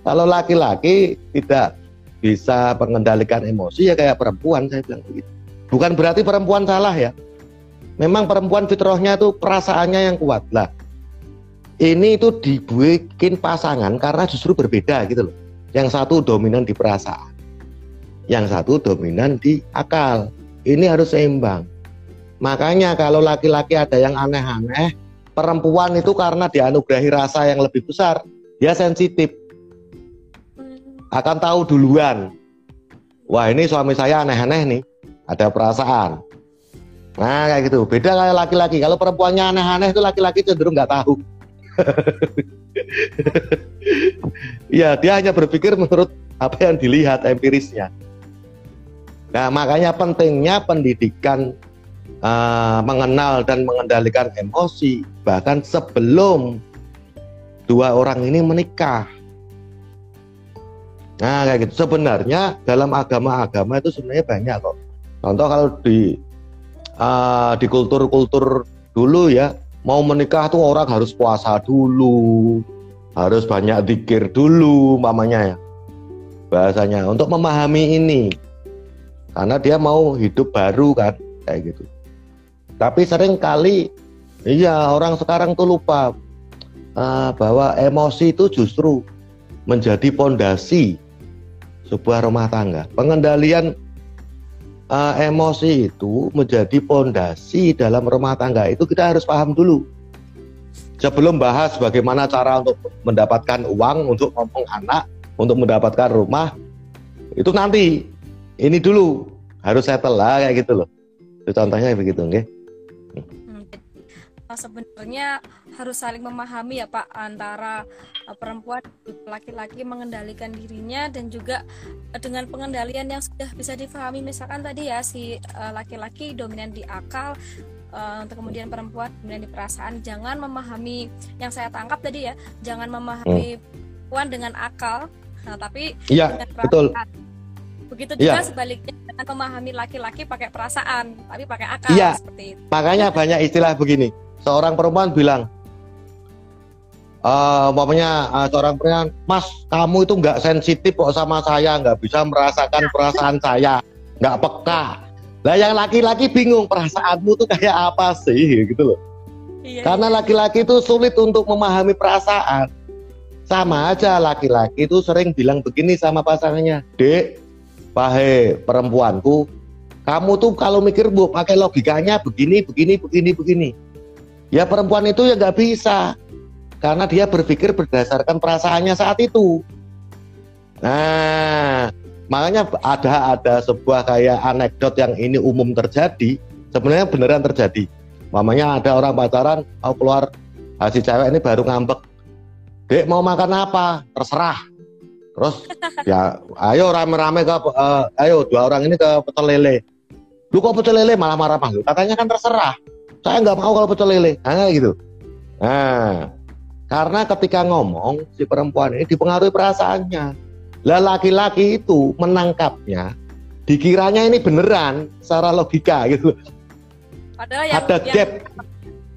kalau laki-laki tidak bisa mengendalikan emosi ya kayak perempuan saya bilang begitu. Bukan berarti perempuan salah ya. Memang perempuan fitrahnya itu perasaannya yang kuat lah. Ini itu dibikin pasangan karena justru berbeda gitu loh. Yang satu dominan di perasaan, yang satu dominan di akal. Ini harus seimbang. Makanya kalau laki-laki ada yang aneh-aneh, perempuan itu karena dianugerahi rasa yang lebih besar, dia sensitif akan tahu duluan. Wah ini suami saya aneh-aneh nih, ada perasaan. Nah kayak gitu. Beda kayak laki-laki. Kalau perempuannya aneh-aneh itu laki-laki cenderung nggak tahu. ya dia hanya berpikir menurut apa yang dilihat empirisnya. Nah makanya pentingnya pendidikan uh, mengenal dan mengendalikan emosi bahkan sebelum dua orang ini menikah Nah kayak gitu. Sebenarnya dalam agama-agama itu sebenarnya banyak kok. Contoh kalau di uh, di kultur-kultur dulu ya mau menikah tuh orang harus puasa dulu, harus banyak dikir dulu, mamanya ya bahasanya untuk memahami ini karena dia mau hidup baru kan kayak gitu. Tapi sering kali iya orang sekarang tuh lupa uh, bahwa emosi itu justru menjadi pondasi sebuah rumah tangga. Pengendalian uh, emosi itu menjadi pondasi dalam rumah tangga itu kita harus paham dulu. Sebelum bahas bagaimana cara untuk mendapatkan uang untuk ngomong anak, untuk mendapatkan rumah, itu nanti. Ini dulu harus settle lah kayak gitu loh. Itu contohnya begitu, nggih. Hmm, sebenarnya harus saling memahami ya Pak antara uh, perempuan laki-laki mengendalikan dirinya dan juga uh, dengan pengendalian yang sudah bisa difahami misalkan tadi ya si uh, laki-laki dominan di akal untuk kemudian perempuan dominan di perasaan jangan memahami yang saya tangkap tadi ya jangan memahami hmm. perempuan dengan akal nah tapi ya, dengan perasaan betul. begitu juga ya. sebaliknya memahami laki-laki pakai perasaan tapi pakai akal ya. seperti itu makanya banyak istilah begini seorang perempuan bilang uh, umpamanya uh, seorang pria, Mas, kamu itu nggak sensitif kok sama saya, nggak bisa merasakan perasaan saya, nggak peka. Lah yang laki-laki bingung perasaanmu tuh kayak apa sih gitu loh. Iya, Karena iya. laki-laki itu sulit untuk memahami perasaan. Sama aja laki-laki itu sering bilang begini sama pasangannya, Dek, pahe perempuanku, kamu tuh kalau mikir bu pakai logikanya begini, begini, begini, begini. Ya perempuan itu ya nggak bisa. Karena dia berpikir berdasarkan perasaannya saat itu. Nah, makanya ada ada sebuah kayak anekdot yang ini umum terjadi. Sebenarnya beneran terjadi. Mamanya ada orang pacaran mau keluar. Si cewek ini baru ngambek. Dek mau makan apa? Terserah. Terus ya ayo rame-rame ke uh, ayo dua orang ini ke pecel lele lu kok pecel lele malah marah-marah. Katanya kan terserah saya nggak mau kalau pecel lele. Nah gitu. Nah karena ketika ngomong si perempuan ini dipengaruhi perasaannya. Lah laki-laki itu menangkapnya dikiranya ini beneran secara logika gitu. Padahal yang, ada yang, gap.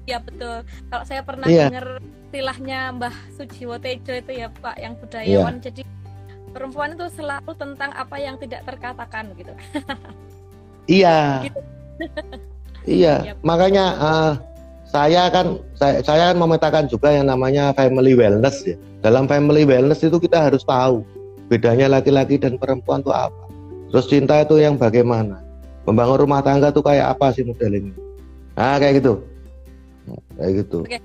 Ya betul. Kalau saya pernah iya. dengar istilahnya Mbah Sujiwo Tejo itu ya Pak yang budayawan. Yeah. jadi perempuan itu selalu tentang apa yang tidak terkatakan gitu. Iya. Gitu. iya yep. makanya uh, saya kan saya, saya kan memetakan juga yang namanya family wellness ya. Dalam family wellness itu kita harus tahu bedanya laki-laki dan perempuan itu apa. Terus cinta itu yang bagaimana. Membangun rumah tangga itu kayak apa sih model ini? Nah kayak gitu. Kayak gitu. Okay.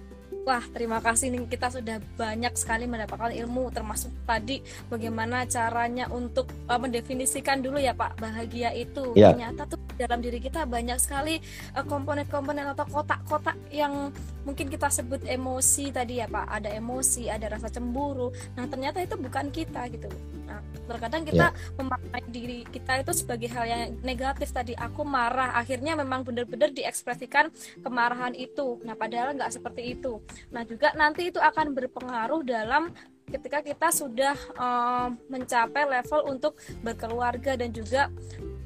Wah, terima kasih nih kita sudah banyak sekali mendapatkan ilmu termasuk tadi bagaimana caranya untuk uh, mendefinisikan dulu ya Pak bahagia itu. Ya. Ternyata tuh dalam diri kita banyak sekali uh, komponen-komponen uh, atau kotak-kotak yang mungkin kita sebut emosi tadi ya Pak. Ada emosi, ada rasa cemburu. Nah, ternyata itu bukan kita gitu. Nah, terkadang kita yeah. memaknai diri kita itu sebagai hal yang negatif tadi. Aku marah, akhirnya memang benar-benar diekspresikan kemarahan itu. Nah, padahal nggak seperti itu. Nah, juga nanti itu akan berpengaruh dalam ketika kita sudah uh, mencapai level untuk berkeluarga dan juga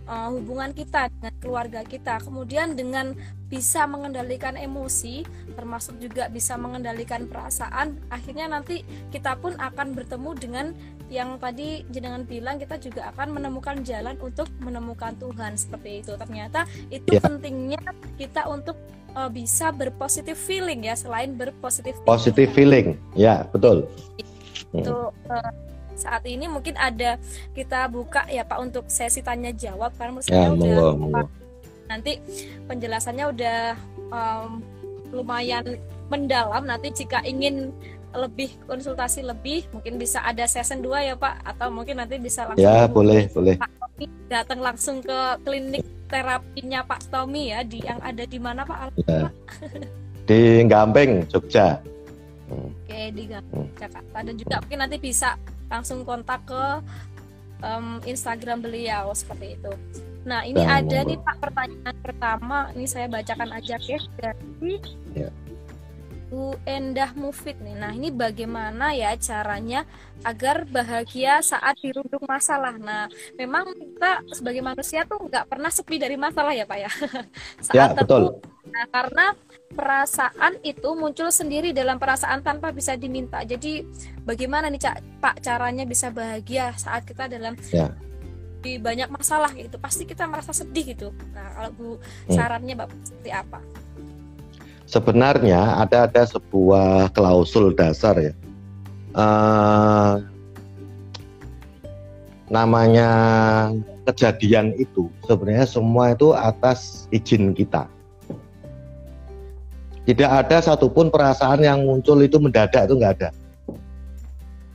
uh, hubungan kita dengan keluarga kita. Kemudian dengan bisa mengendalikan emosi, termasuk juga bisa mengendalikan perasaan, akhirnya nanti kita pun akan bertemu dengan yang tadi jenengan bilang kita juga akan menemukan jalan untuk menemukan Tuhan seperti itu. Ternyata itu yeah. pentingnya kita untuk uh, bisa berpositif feeling ya selain berpositif positif feeling. Ya, betul. Itu uh, saat ini mungkin ada kita buka ya Pak untuk sesi tanya jawab karena menurut ya, udah monggo. nanti penjelasannya udah um, lumayan mendalam nanti jika ingin lebih konsultasi lebih mungkin bisa ada season 2 ya Pak atau mungkin nanti bisa langsung ya boleh boleh. Pak Tommy datang langsung ke klinik terapinya Pak Tommy ya di yang ada di mana Pak? Ya. di Gamping Jogja. Oke di Gamping hmm. Jakarta. Dan juga mungkin nanti bisa langsung kontak ke um, Instagram beliau seperti itu. Nah ini nah, ada nih Pak pertanyaan pertama. Ini saya bacakan aja ya dari ya Bu Endah Mufid nih. Nah, ini bagaimana ya caranya agar bahagia saat dirundung masalah. Nah, memang kita sebagai manusia tuh nggak pernah sepi dari masalah ya, Pak ya. saat ya, betul. Nah, karena perasaan itu muncul sendiri dalam perasaan tanpa bisa diminta. Jadi, bagaimana nih Cak, Pak caranya bisa bahagia saat kita dalam ya di banyak masalah gitu pasti kita merasa sedih gitu nah kalau bu hmm. sarannya bapak seperti apa sebenarnya ada ada sebuah klausul dasar ya. Uh, namanya kejadian itu sebenarnya semua itu atas izin kita. Tidak ada satupun perasaan yang muncul itu mendadak itu nggak ada.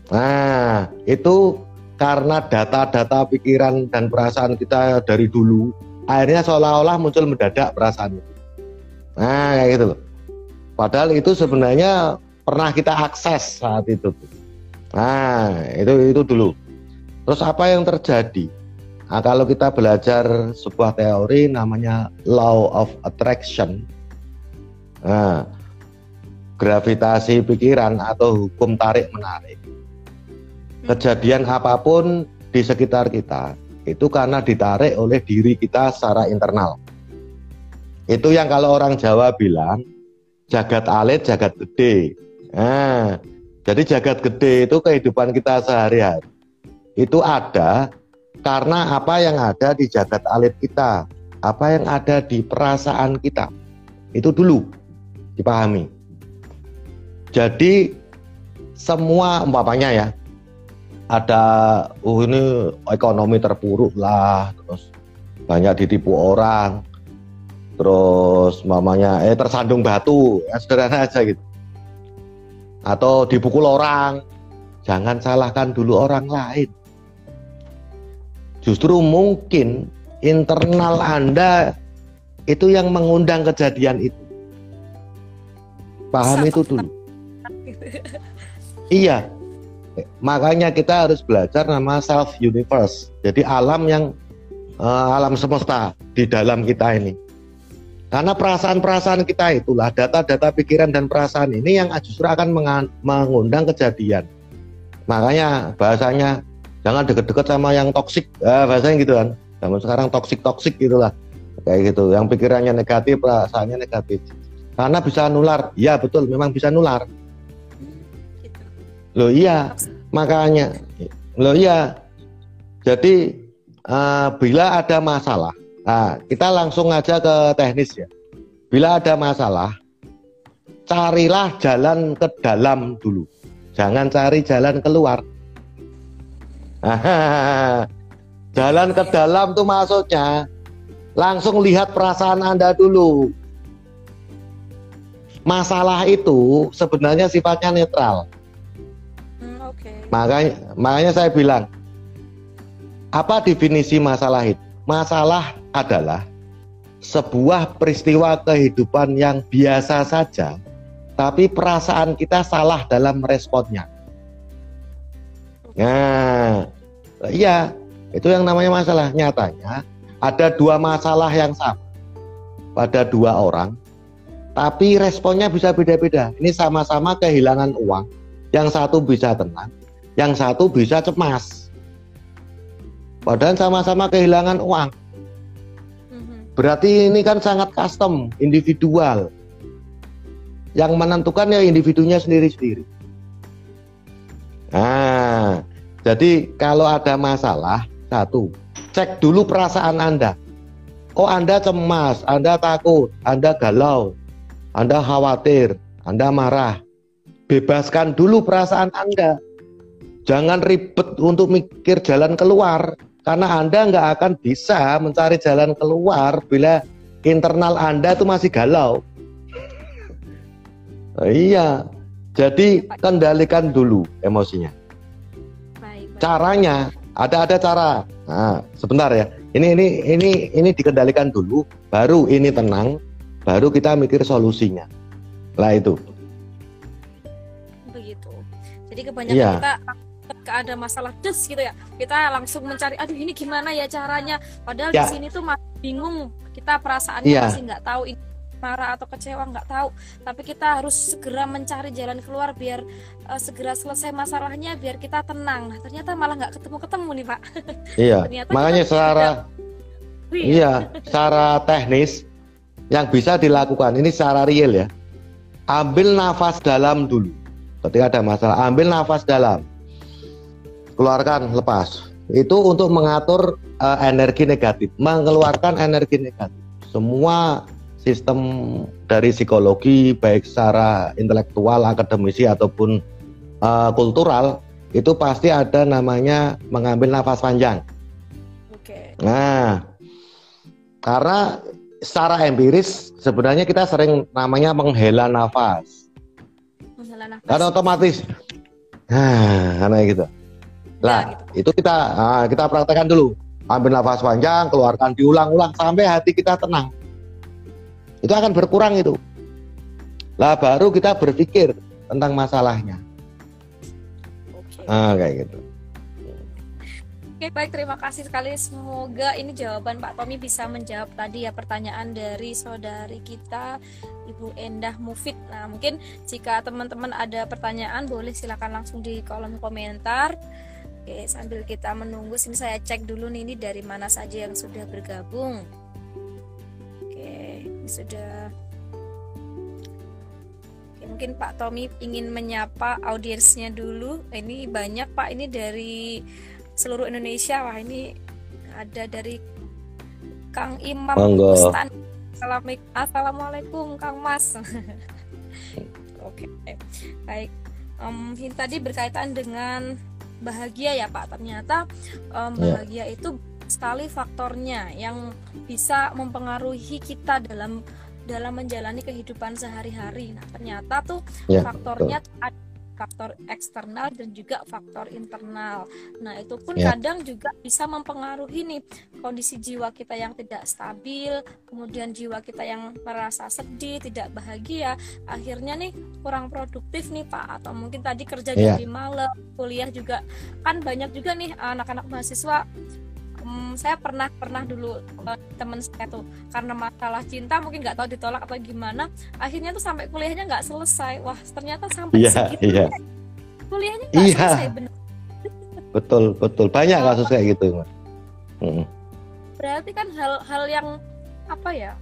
Nah, itu karena data-data pikiran dan perasaan kita dari dulu, akhirnya seolah-olah muncul mendadak perasaan itu. Nah, kayak gitu loh. Padahal itu sebenarnya pernah kita akses saat itu. Nah, itu itu dulu. Terus apa yang terjadi? Nah, kalau kita belajar sebuah teori namanya law of attraction. Nah, gravitasi pikiran atau hukum tarik menarik. Kejadian apa pun di sekitar kita itu karena ditarik oleh diri kita secara internal. Itu yang kalau orang Jawa bilang jagat alit, jagat gede. Nah, jadi jagat gede itu kehidupan kita sehari-hari. Itu ada karena apa yang ada di jagat alit kita, apa yang ada di perasaan kita. Itu dulu dipahami. Jadi semua umpamanya ya ada oh ini ekonomi terpuruk lah terus banyak ditipu orang terus mamanya eh tersandung batu ya sederhana aja gitu atau dipukul orang jangan salahkan dulu orang lain justru mungkin internal Anda itu yang mengundang kejadian itu. Paham itu dulu. iya. Makanya kita harus belajar nama self universe. Jadi alam yang uh, alam semesta di dalam kita ini. Karena perasaan-perasaan kita itulah data-data pikiran dan perasaan ini yang justru akan mengundang kejadian. Makanya bahasanya jangan deket-deket sama yang toksik, eh, bahasanya gitu kan. Zaman sekarang toksik-toksik gitulah. Kayak gitu, yang pikirannya negatif, perasaannya negatif. Karena bisa nular. Ya betul, memang bisa nular. Loh iya, makanya. Loh iya. Jadi uh, bila ada masalah, Nah, kita langsung aja ke teknis ya. Bila ada masalah, carilah jalan ke dalam dulu. Jangan cari jalan keluar. jalan ke dalam tuh maksudnya langsung lihat perasaan Anda dulu. Masalah itu sebenarnya sifatnya netral. Hmm, okay. Makanya, makanya saya bilang, apa definisi masalah itu? Masalah adalah sebuah peristiwa kehidupan yang biasa saja, tapi perasaan kita salah dalam responnya. Nah, iya, itu yang namanya masalah. Nyatanya ada dua masalah yang sama pada dua orang, tapi responnya bisa beda-beda. Ini sama-sama kehilangan uang. Yang satu bisa tenang, yang satu bisa cemas. Padahal sama-sama kehilangan uang. Mhm. Berarti ini kan sangat custom, individual. Yang menentukan ya individunya sendiri-sendiri. Nah, jadi kalau ada masalah, satu, cek dulu perasaan Anda. Oh Anda cemas, Anda takut, Anda galau, Anda khawatir, Anda marah. Bebaskan dulu perasaan Anda. Jangan ribet untuk mikir jalan keluar. Karena Anda nggak akan bisa mencari jalan keluar bila internal Anda itu masih galau. Oh, iya, jadi kendalikan dulu emosinya. Caranya ada ada cara. Nah, sebentar ya. Ini ini ini ini dikendalikan dulu, baru ini tenang, baru kita mikir solusinya. Lah itu. Begitu. Jadi kebanyakan ya. kita ketika ada masalah des gitu ya kita langsung mencari aduh ini gimana ya caranya? Padahal ya. di sini tuh masih bingung kita perasaannya ya. masih nggak tahu ini marah atau kecewa nggak tahu. Tapi kita harus segera mencari jalan keluar biar uh, segera selesai masalahnya biar kita tenang. Nah ternyata malah nggak ketemu ketemu nih pak. Iya. Makanya secara iya. iya secara teknis yang bisa dilakukan ini secara real ya. Ambil nafas dalam dulu. Ketika ada masalah ambil nafas dalam keluarkan lepas. Itu untuk mengatur uh, energi negatif. Mengeluarkan energi negatif. Semua sistem dari psikologi baik secara intelektual akademisi ataupun uh, kultural itu pasti ada namanya mengambil nafas panjang. Okay. nah karena secara empiris sebenarnya kita sering namanya menghela nafas. Menghela nafas. Karena otomatis. Nah karena gitu Nah, gitu. itu kita nah, kita praktekkan dulu. Ambil nafas panjang, keluarkan diulang-ulang sampai hati kita tenang. Itu akan berkurang itu. Lah baru kita berpikir tentang masalahnya. Oke. Ah, kayak gitu. Oke baik terima kasih sekali semoga ini jawaban Pak Tommy bisa menjawab tadi ya pertanyaan dari saudari kita Ibu Endah Mufid. Nah mungkin jika teman-teman ada pertanyaan boleh silakan langsung di kolom komentar. Oke, sambil kita menunggu sini saya cek dulu nih ini dari mana saja yang sudah bergabung. Oke, ini sudah Oke, mungkin Pak Tommy ingin menyapa audiensnya dulu. Ini banyak Pak, ini dari seluruh Indonesia. Wah, ini ada dari Kang Imam Bustan. Assalamualaikum Kang Mas. Oke, baik. Um, tadi berkaitan dengan bahagia ya Pak ternyata um, bahagia yeah. itu sekali faktornya yang bisa mempengaruhi kita dalam dalam menjalani kehidupan sehari-hari. Nah ternyata tuh yeah, faktornya faktor eksternal dan juga faktor internal. Nah, itu pun Ya. kadang juga bisa mempengaruhi nih kondisi jiwa kita yang tidak stabil, kemudian jiwa kita yang merasa sedih, tidak bahagia, akhirnya nih kurang produktif nih Pak atau mungkin tadi kerja Ya. jadi malam, kuliah juga kan banyak juga nih anak-anak mahasiswa Hmm, saya pernah pernah dulu eh, temen saya tuh karena masalah cinta mungkin nggak tahu ditolak atau gimana akhirnya tuh sampai kuliahnya nggak selesai wah ternyata sampai Iya, segitu iya. kuliahnya nggak Iya. selesai bener Betul, betul. Banyak kasus kayak gitu. Mas. Mm. berarti kan hal-hal yang apa ya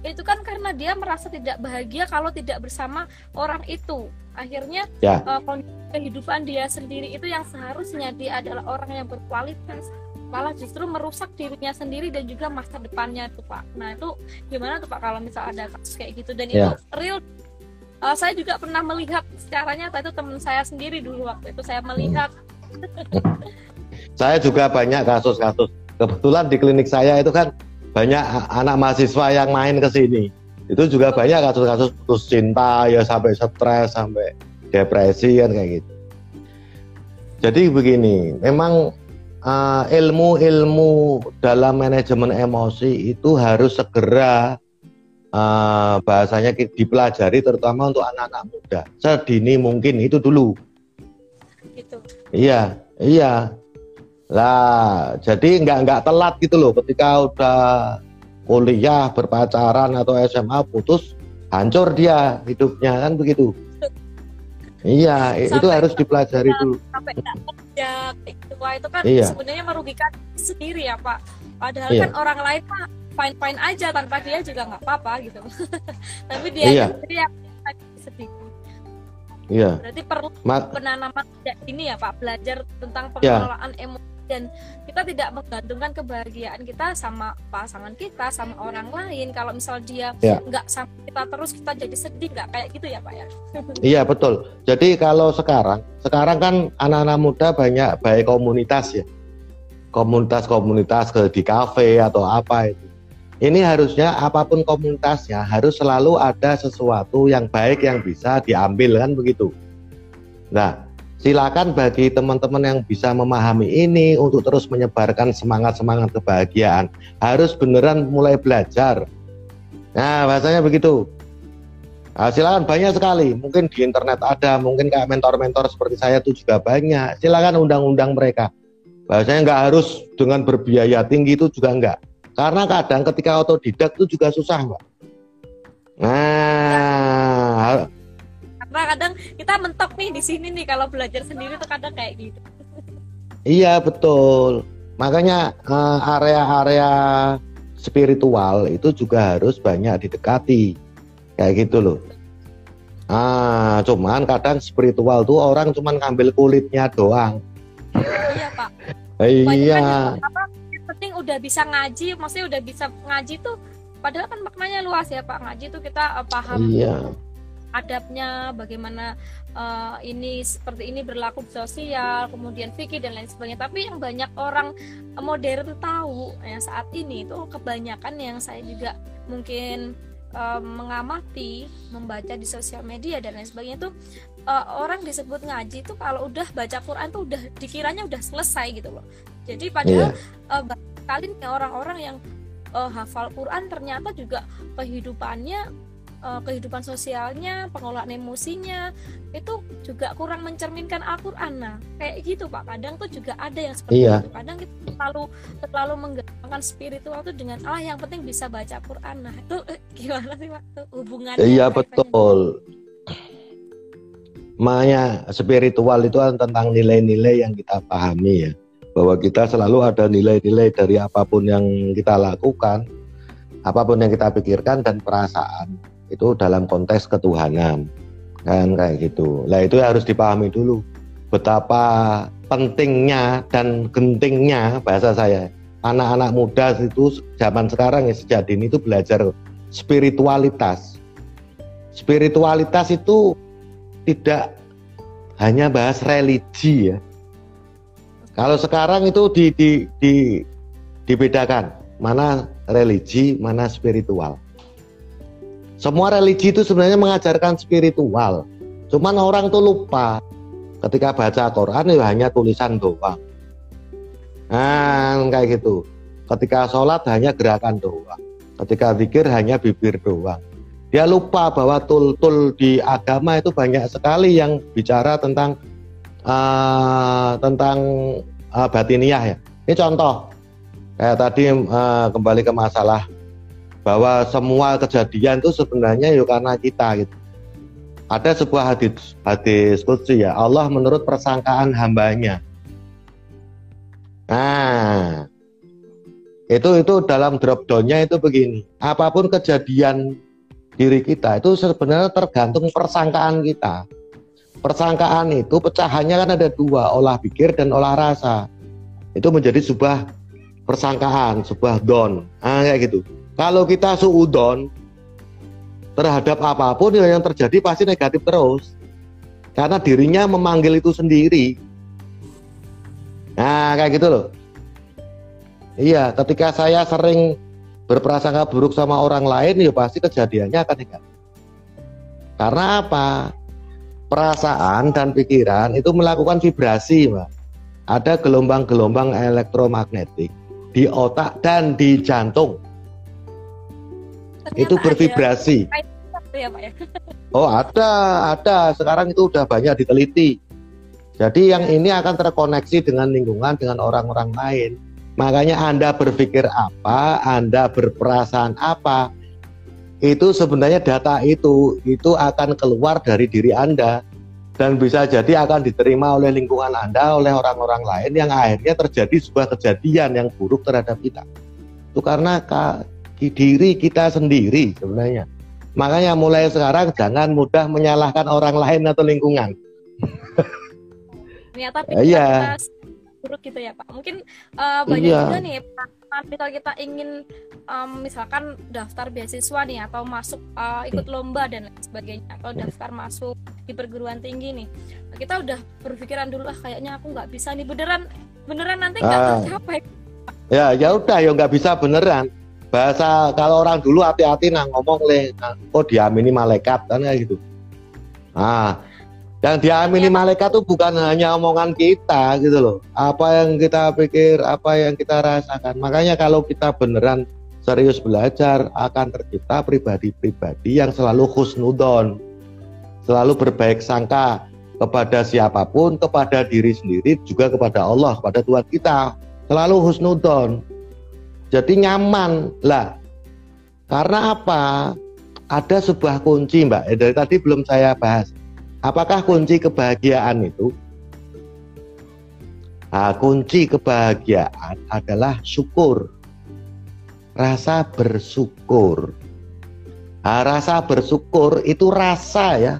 itu kan karena dia merasa tidak bahagia kalau tidak bersama orang itu akhirnya Ya. kondisi kehidupan dia sendiri itu yang seharusnya dia adalah orang yang berkualitas malah justru merusak dirinya sendiri dan juga masa depannya tuh pak nah itu gimana tuh pak kalau misal ada kasus kayak gitu dan itu Ya. real Eh, saya juga pernah melihat secara nyata itu teman saya sendiri dulu waktu itu saya melihat Saya juga banyak kasus-kasus. Kebetulan di klinik saya itu kan banyak anak mahasiswa yang main ke sini. Itu juga banyak kasus-kasus putus cinta ya sampai stres, sampai depresi kan kayak gitu. Jadi begini, memang uh, ilmu-ilmu dalam manajemen emosi itu harus segera uh, bahasanya dipelajari terutama untuk anak-anak muda. Sedini mungkin itu dulu. gitu Iya, iya. Lah, jadi nggak nggak telat gitu loh. Ketika udah kuliah, berpacaran atau SMA putus, hancur dia hidupnya kan begitu. Iya, i- itu Sampai- harus dipelajari dulu. sampai gitu Wah, itu kan Iya. sebenarnya merugikan sendiri ya pak padahal Iya. kan orang lain mah fine fine aja tanpa dia juga nggak apa-apa gitu tapi dia Iya. sendiri yang sedih Iya. berarti perlu Ma- penanaman ini ya pak belajar tentang Iya. pengelolaan emosi dan kita tidak menggantungkan kebahagiaan kita sama pasangan kita sama orang lain kalau misal dia Iya. nggak sama kita terus kita jadi sedih nggak kayak gitu ya pak ya Iya betul. Jadi kalau sekarang, sekarang kan anak-anak muda banyak baik komunitas ya, komunitas-komunitas ke di kafe atau apa itu. Ini harusnya apa pun komunitasnya harus selalu ada sesuatu yang baik yang bisa diambil kan begitu. Nah, silakan bagi teman-teman yang bisa memahami ini untuk terus menyebarkan semangat-semangat kebahagiaan. Harus beneran mulai belajar. Nah, bahasanya begitu. Nah, silakan banyak sekali. Mungkin di internet ada, mungkin kayak mentor-mentor seperti saya itu juga banyak. Silakan undang-undang mereka. Bahasanya nggak harus dengan berbiaya tinggi itu juga enggak. Karena kadang ketika otodidak itu juga susah, Mbak. Nah, karena kadang kita mentok nih di sini nih kalau belajar sendiri tuh kadang kayak gitu iya betul. Makanya eh, area-area spiritual itu juga harus banyak didekati. Kayak gitu loh. Ah, cuman kadang spiritual tuh orang cuman ngambil kulitnya doang. iya pak kan Iya. apa yang penting udah bisa ngaji maksudnya udah bisa ngaji tuh padahal kan maknanya luas ya pak ngaji tuh kita uh, paham Iya. Adabnya bagaimana uh, ini seperti ini berlaku di sosial kemudian fikih dan lain sebagainya tapi yang banyak orang uh, modern tahu yang saat ini itu kebanyakan yang saya juga mungkin uh, mengamati membaca di sosial media dan lain sebagainya tuh uh, orang disebut ngaji tuh kalau udah baca Quran tuh udah dikiranya udah selesai gitu loh jadi padahal Iya. uh, nih orang-orang yang uh, hafal Quran ternyata juga kehidupannya uh, kehidupan sosialnya pengelolaan emosinya itu juga kurang mencerminkan Al-Quran. Nah kayak gitu Pak. Kadang tuh juga ada yang seperti Iya. itu. Kadang kita terlalu terlalu menggabungkan spiritual tuh dengan ah yang penting bisa baca Quran. Nah itu eh, gimana sih Pak? Tuh hubungannya Iya betul. Makanya spiritual itu kan tentang nilai-nilai yang kita pahami ya. Bahwa kita selalu ada nilai-nilai dari apa pun yang kita lakukan, apa pun yang kita pikirkan dan perasaan itu dalam konteks ketuhanan. Kan kayak gitu. Lah itu harus dipahami dulu betapa pentingnya dan gentingnya bahasa saya anak-anak muda itu zaman sekarang ya sejak dini itu belajar spiritualitas. Spiritualitas itu tidak hanya bahas religi ya. Kalau sekarang itu di, di, di, dibedakan mana religi, mana spiritual. Semua religi itu sebenarnya mengajarkan spiritual. Cuman orang tuh lupa ketika baca Quran ya hanya tulisan doang. Nah, kayak gitu. Ketika sholat hanya gerakan doang. Ketika zikir hanya bibir doang. Dia lupa bahwa tul-tul di agama itu banyak sekali yang bicara tentang uh, tentang uh, batiniah ya. Ini contoh kayak tadi uh, kembali ke masalah bahwa semua kejadian itu sebenarnya ya karena kita gitu. Ada sebuah hadis hadis kudsi ya Allah menurut persangkaan hambanya. Nah, itu itu dalam drop downnya itu begini. Apa pun kejadian diri kita itu sebenarnya tergantung persangkaan kita. Persangkaan itu pecahannya kan ada dua, olah pikir dan olah rasa. Itu menjadi sebuah persangkaan, sebuah don. Nah, kayak gitu. Kalau kita suudon terhadap apa pun yang terjadi pasti negatif terus. Karena dirinya memanggil itu sendiri. Nah, kayak gitu loh. Iya, ketika saya sering berprasangka buruk sama orang lain, ya pasti kejadiannya akan negatif. Karena apa? Perasaan dan pikiran itu melakukan vibrasi, Mbak. Ada gelombang-gelombang elektromagnetik di otak dan di jantung itu bervibrasi. Ya, ya? Oh ada, ada. Sekarang itu udah banyak diteliti. Jadi yang ini akan terkoneksi dengan lingkungan, dengan orang-orang lain. Makanya Anda berpikir apa, Anda berperasaan apa, itu sebenarnya data itu itu akan keluar dari diri Anda dan bisa jadi akan diterima oleh lingkungan Anda, oleh orang-orang lain yang akhirnya terjadi sebuah kejadian yang buruk terhadap kita. Itu karena diri kita sendiri sebenarnya. Makanya mulai sekarang jangan mudah menyalahkan orang lain atau lingkungan. Ternyata pikiran iya. kita buruk gitu ya Pak. Mungkin uh, banyak iya. juga nih kalau kita ingin um, misalkan daftar beasiswa nih atau masuk uh, ikut lomba dan lain sebagainya atau daftar masuk di perguruan tinggi nih kita udah berpikiran dulu ah kayaknya aku nggak bisa nih beneran beneran nanti nggak uh, tercapai ya ya udah ya nggak bisa beneran bahasa kalau orang dulu hati-hati nah ngomong le nah, oh diamini malaikat kan kayak gitu. Nah yang diamini ya. malaikat itu bukan hanya omongan kita gitu loh. Apa yang kita pikir apa yang kita rasakan. Makanya kalau kita beneran serius belajar akan tercipta pribadi-pribadi yang selalu khusnudon selalu berbaik sangka kepada siapa pun kepada diri sendiri juga kepada Allah kepada Tuhan kita. Selalu husnudon jadi nyaman lah. Karena apa? Ada sebuah kunci, Mbak. Eh, dari tadi belum saya bahas. Apakah kunci kebahagiaan itu? Nah, kunci kebahagiaan adalah syukur. Rasa bersyukur. Nah, rasa bersyukur itu rasa ya,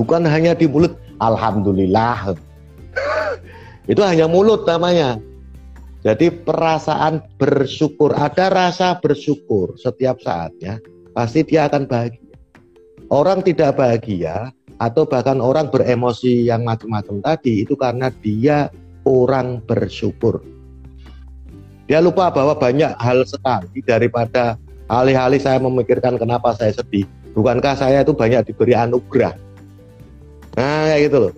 bukan hanya di mulut. Alhamdulillah. itu hanya mulut namanya. Jadi perasaan bersyukur, ada rasa bersyukur setiap saatnya, pasti dia akan bahagia. Orang tidak bahagia atau bahkan orang beremosi yang macam-macam tadi itu karena dia orang bersyukur. Dia lupa bahwa banyak hal sekali daripada alih-alih saya memikirkan kenapa saya sedih. Bukankah saya itu banyak diberi anugerah? Nah, kayak gitu loh.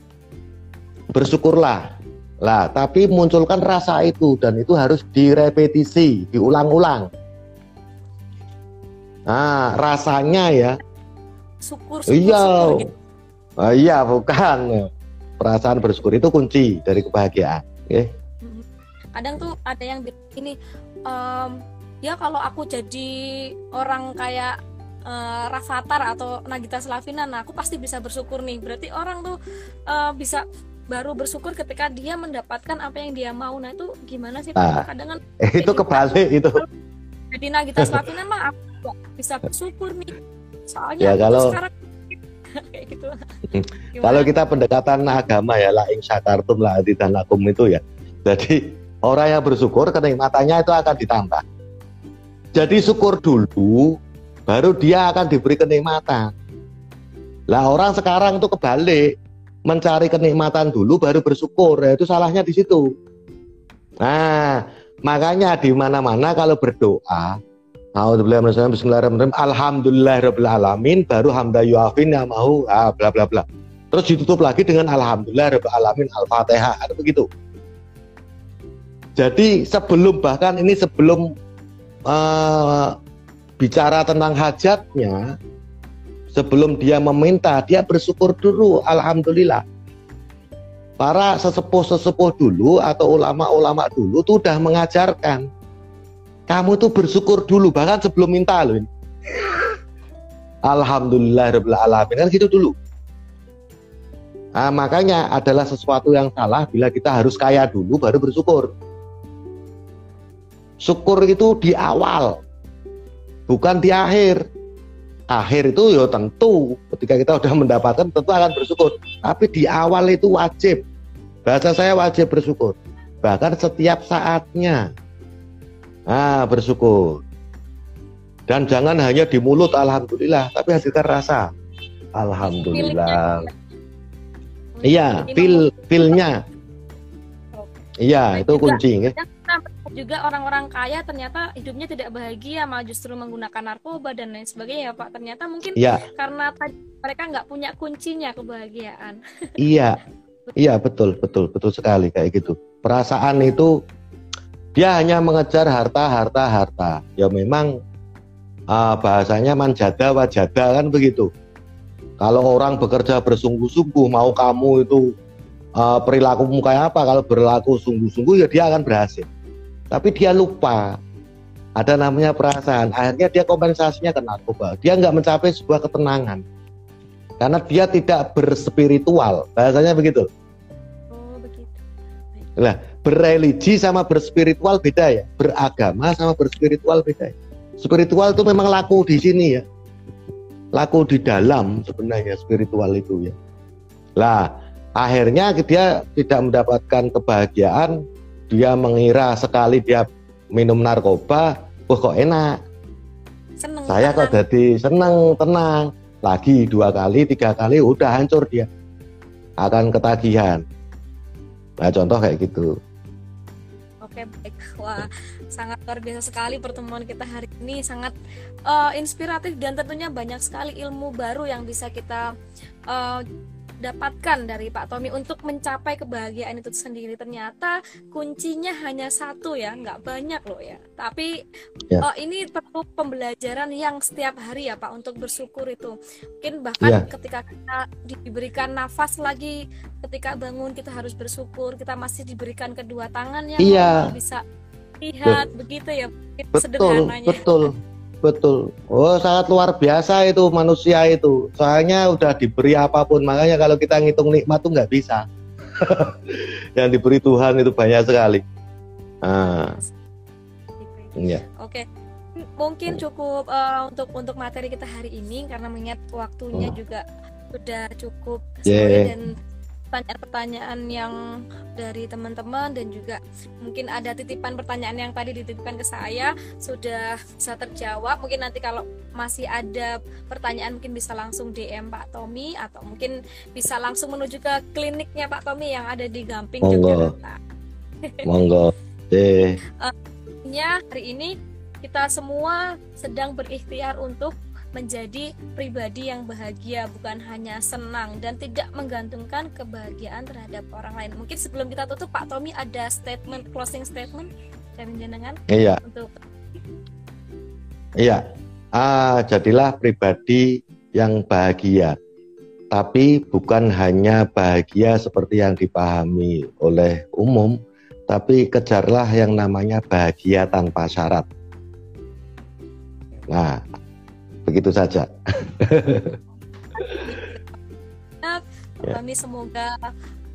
Bersyukurlah lah, tapi munculkan rasa itu dan itu harus direpetisi, diulang-ulang. Nah, rasanya ya. Syukur, syukur, iya. Syukur, gitu. oh, iya, bukan. Perasaan bersyukur itu kunci dari kebahagiaan. Okay? Kadang tuh ada yang bilang ini, um, ya kalau aku jadi orang kayak uh, Rafathar atau Nagita Slavina, nah aku pasti bisa bersyukur nih. Berarti orang tuh uh, bisa baru bersyukur ketika dia mendapatkan apa yang dia mau. Nah itu gimana sih nah, kadang kan itu kebalik itu. Jadi Nagita Slavina mah aku bisa bersyukur nih? Soalnya ya, kalau sekarang kayak gitu. Kalau kita pendekatan agama ya la ing syakartum la lakum itu ya. Jadi orang yang bersyukur kenikmatannya itu akan ditambah. Jadi syukur dulu baru dia akan diberi kenikmatan. Lah orang sekarang tuh kebalik mencari kenikmatan dulu baru bersyukur. Ya, itu salahnya di situ. Nah, makanya di mana-mana kalau berdoa, Bismillahirrahmanirrahim. Alhamdulillahirabbil alamin baru hamda yuafin mau ah, bla bla bla. terus ditutup lagi dengan alhamdulillah rabbil alamin al-fatihah ada begitu jadi sebelum bahkan ini sebelum uh, bicara tentang hajatnya sebelum dia meminta dia bersyukur dulu alhamdulillah para sesepuh-sesepuh dulu atau ulama-ulama dulu tuh udah mengajarkan kamu tuh bersyukur dulu bahkan sebelum minta loh. Alhamdulillah alamin kan gitu dulu. Nah, makanya adalah sesuatu yang salah bila kita harus kaya dulu baru bersyukur. Syukur itu di awal, bukan di akhir. Akhir itu ya tentu ketika kita sudah mendapatkan tentu akan bersyukur. Tapi di awal itu wajib. Bahasa saya wajib bersyukur. Bahkan setiap saatnya Ah, bersyukur. Dan jangan hanya di mulut alhamdulillah, tapi hasilkan rasa. Alhamdulillah. Iya, feel feelnya. Iya, itu kunci. Ya. Juga orang-orang kaya ternyata hidupnya tidak bahagia, malah justru menggunakan narkoba dan lain sebagainya, ya Pak. Ternyata mungkin ya. karena mereka nggak punya kuncinya kebahagiaan. Iya, iya betul, betul, betul sekali kayak gitu. Perasaan itu dia hanya mengejar harta, harta, harta. Ya memang uh, bahasanya manjada wajada kan begitu. Kalau orang bekerja bersungguh-sungguh, mau kamu itu uh, perilakumu kayak apa, kalau berlaku sungguh-sungguh ya dia akan berhasil. Tapi dia lupa ada namanya perasaan. Akhirnya dia kompensasinya ke narkoba. Dia nggak mencapai sebuah ketenangan karena dia tidak berspiritual. Bahasanya begitu. Oh begitu. Nah, berreligi sama berspiritual beda ya beragama sama berspiritual beda ya. spiritual itu memang laku di sini ya laku di dalam sebenarnya spiritual itu ya lah akhirnya dia tidak mendapatkan kebahagiaan dia mengira sekali dia minum narkoba wah kok enak? Seneng, saya tenang. kok jadi seneng tenang. Lagi dua kali tiga kali udah hancur dia. Akan ketagihan. Nah contoh kayak gitu. Oke baik, wah sangat luar biasa sekali pertemuan kita hari ini. Sangat uh, inspiratif dan tentunya banyak sekali ilmu baru yang bisa kita uh, dapatkan dari Pak Tommy untuk mencapai kebahagiaan itu sendiri ternyata kuncinya hanya satu ya nggak banyak loh ya tapi ya. Uh, ini perlu pembelajaran yang setiap hari ya Pak untuk bersyukur itu mungkin bahkan ya. ketika kita diberikan nafas lagi ketika bangun kita harus bersyukur kita masih diberikan kedua tangan yang ya. bisa lihat begitu ya betul, sederhananya betul Betul. Oh, sangat luar biasa itu manusia itu. Soalnya udah diberi apa pun, makanya kalau kita ngitung nikmat tuh nggak bisa. Yang diberi Tuhan itu banyak sekali. Ah. Iya. Oke. Mungkin cukup uh, untuk untuk materi kita hari ini karena mengingat waktunya hmm. juga sudah cukup yeah. dan pertanyaan-pertanyaan yang dari teman-teman dan juga mungkin ada titipan pertanyaan yang tadi dititipkan ke saya sudah bisa terjawab. Mungkin nanti kalau masih ada pertanyaan mungkin bisa langsung DM Pak Tommy atau mungkin bisa langsung menuju ke kliniknya Pak Tommy yang ada di Gamping Monggo. Jakarta. Monggo. Eh. hari ini kita semua sedang berikhtiar untuk menjadi pribadi yang bahagia bukan hanya senang dan tidak menggantungkan kebahagiaan terhadap orang lain. Mungkin sebelum kita tutup Pak Tommy ada statement closing statement dari jenengan iya. untuk Iya. Ah, jadilah pribadi yang bahagia. Tapi bukan hanya bahagia seperti yang dipahami oleh umum, tapi kejarlah yang namanya bahagia tanpa syarat. Nah, begitu saja. Kami semoga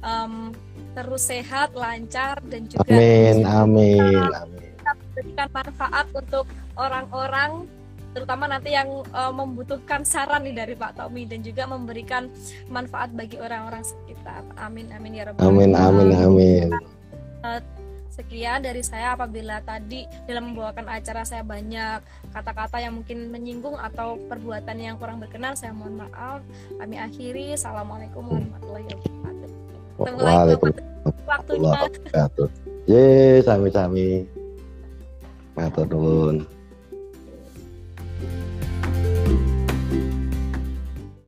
um, terus sehat, lancar dan juga amin, amin, amin. memberikan manfaat untuk orang-orang terutama nanti yang uh, membutuhkan saran nih dari Pak Tommy dan juga memberikan manfaat bagi orang-orang sekitar. Amin amin ya rabbal Amin amin amin. Uh, Sekian dari saya apabila tadi dalam membawakan acara saya banyak kata-kata yang mungkin menyinggung atau perbuatan yang kurang berkenan, saya mohon maaf. Kami akhiri. Assalamualaikum warahmatullahi wabarakatuh. Ketemu lagi waktunya. Ye, sami-sami. Matur nuwun.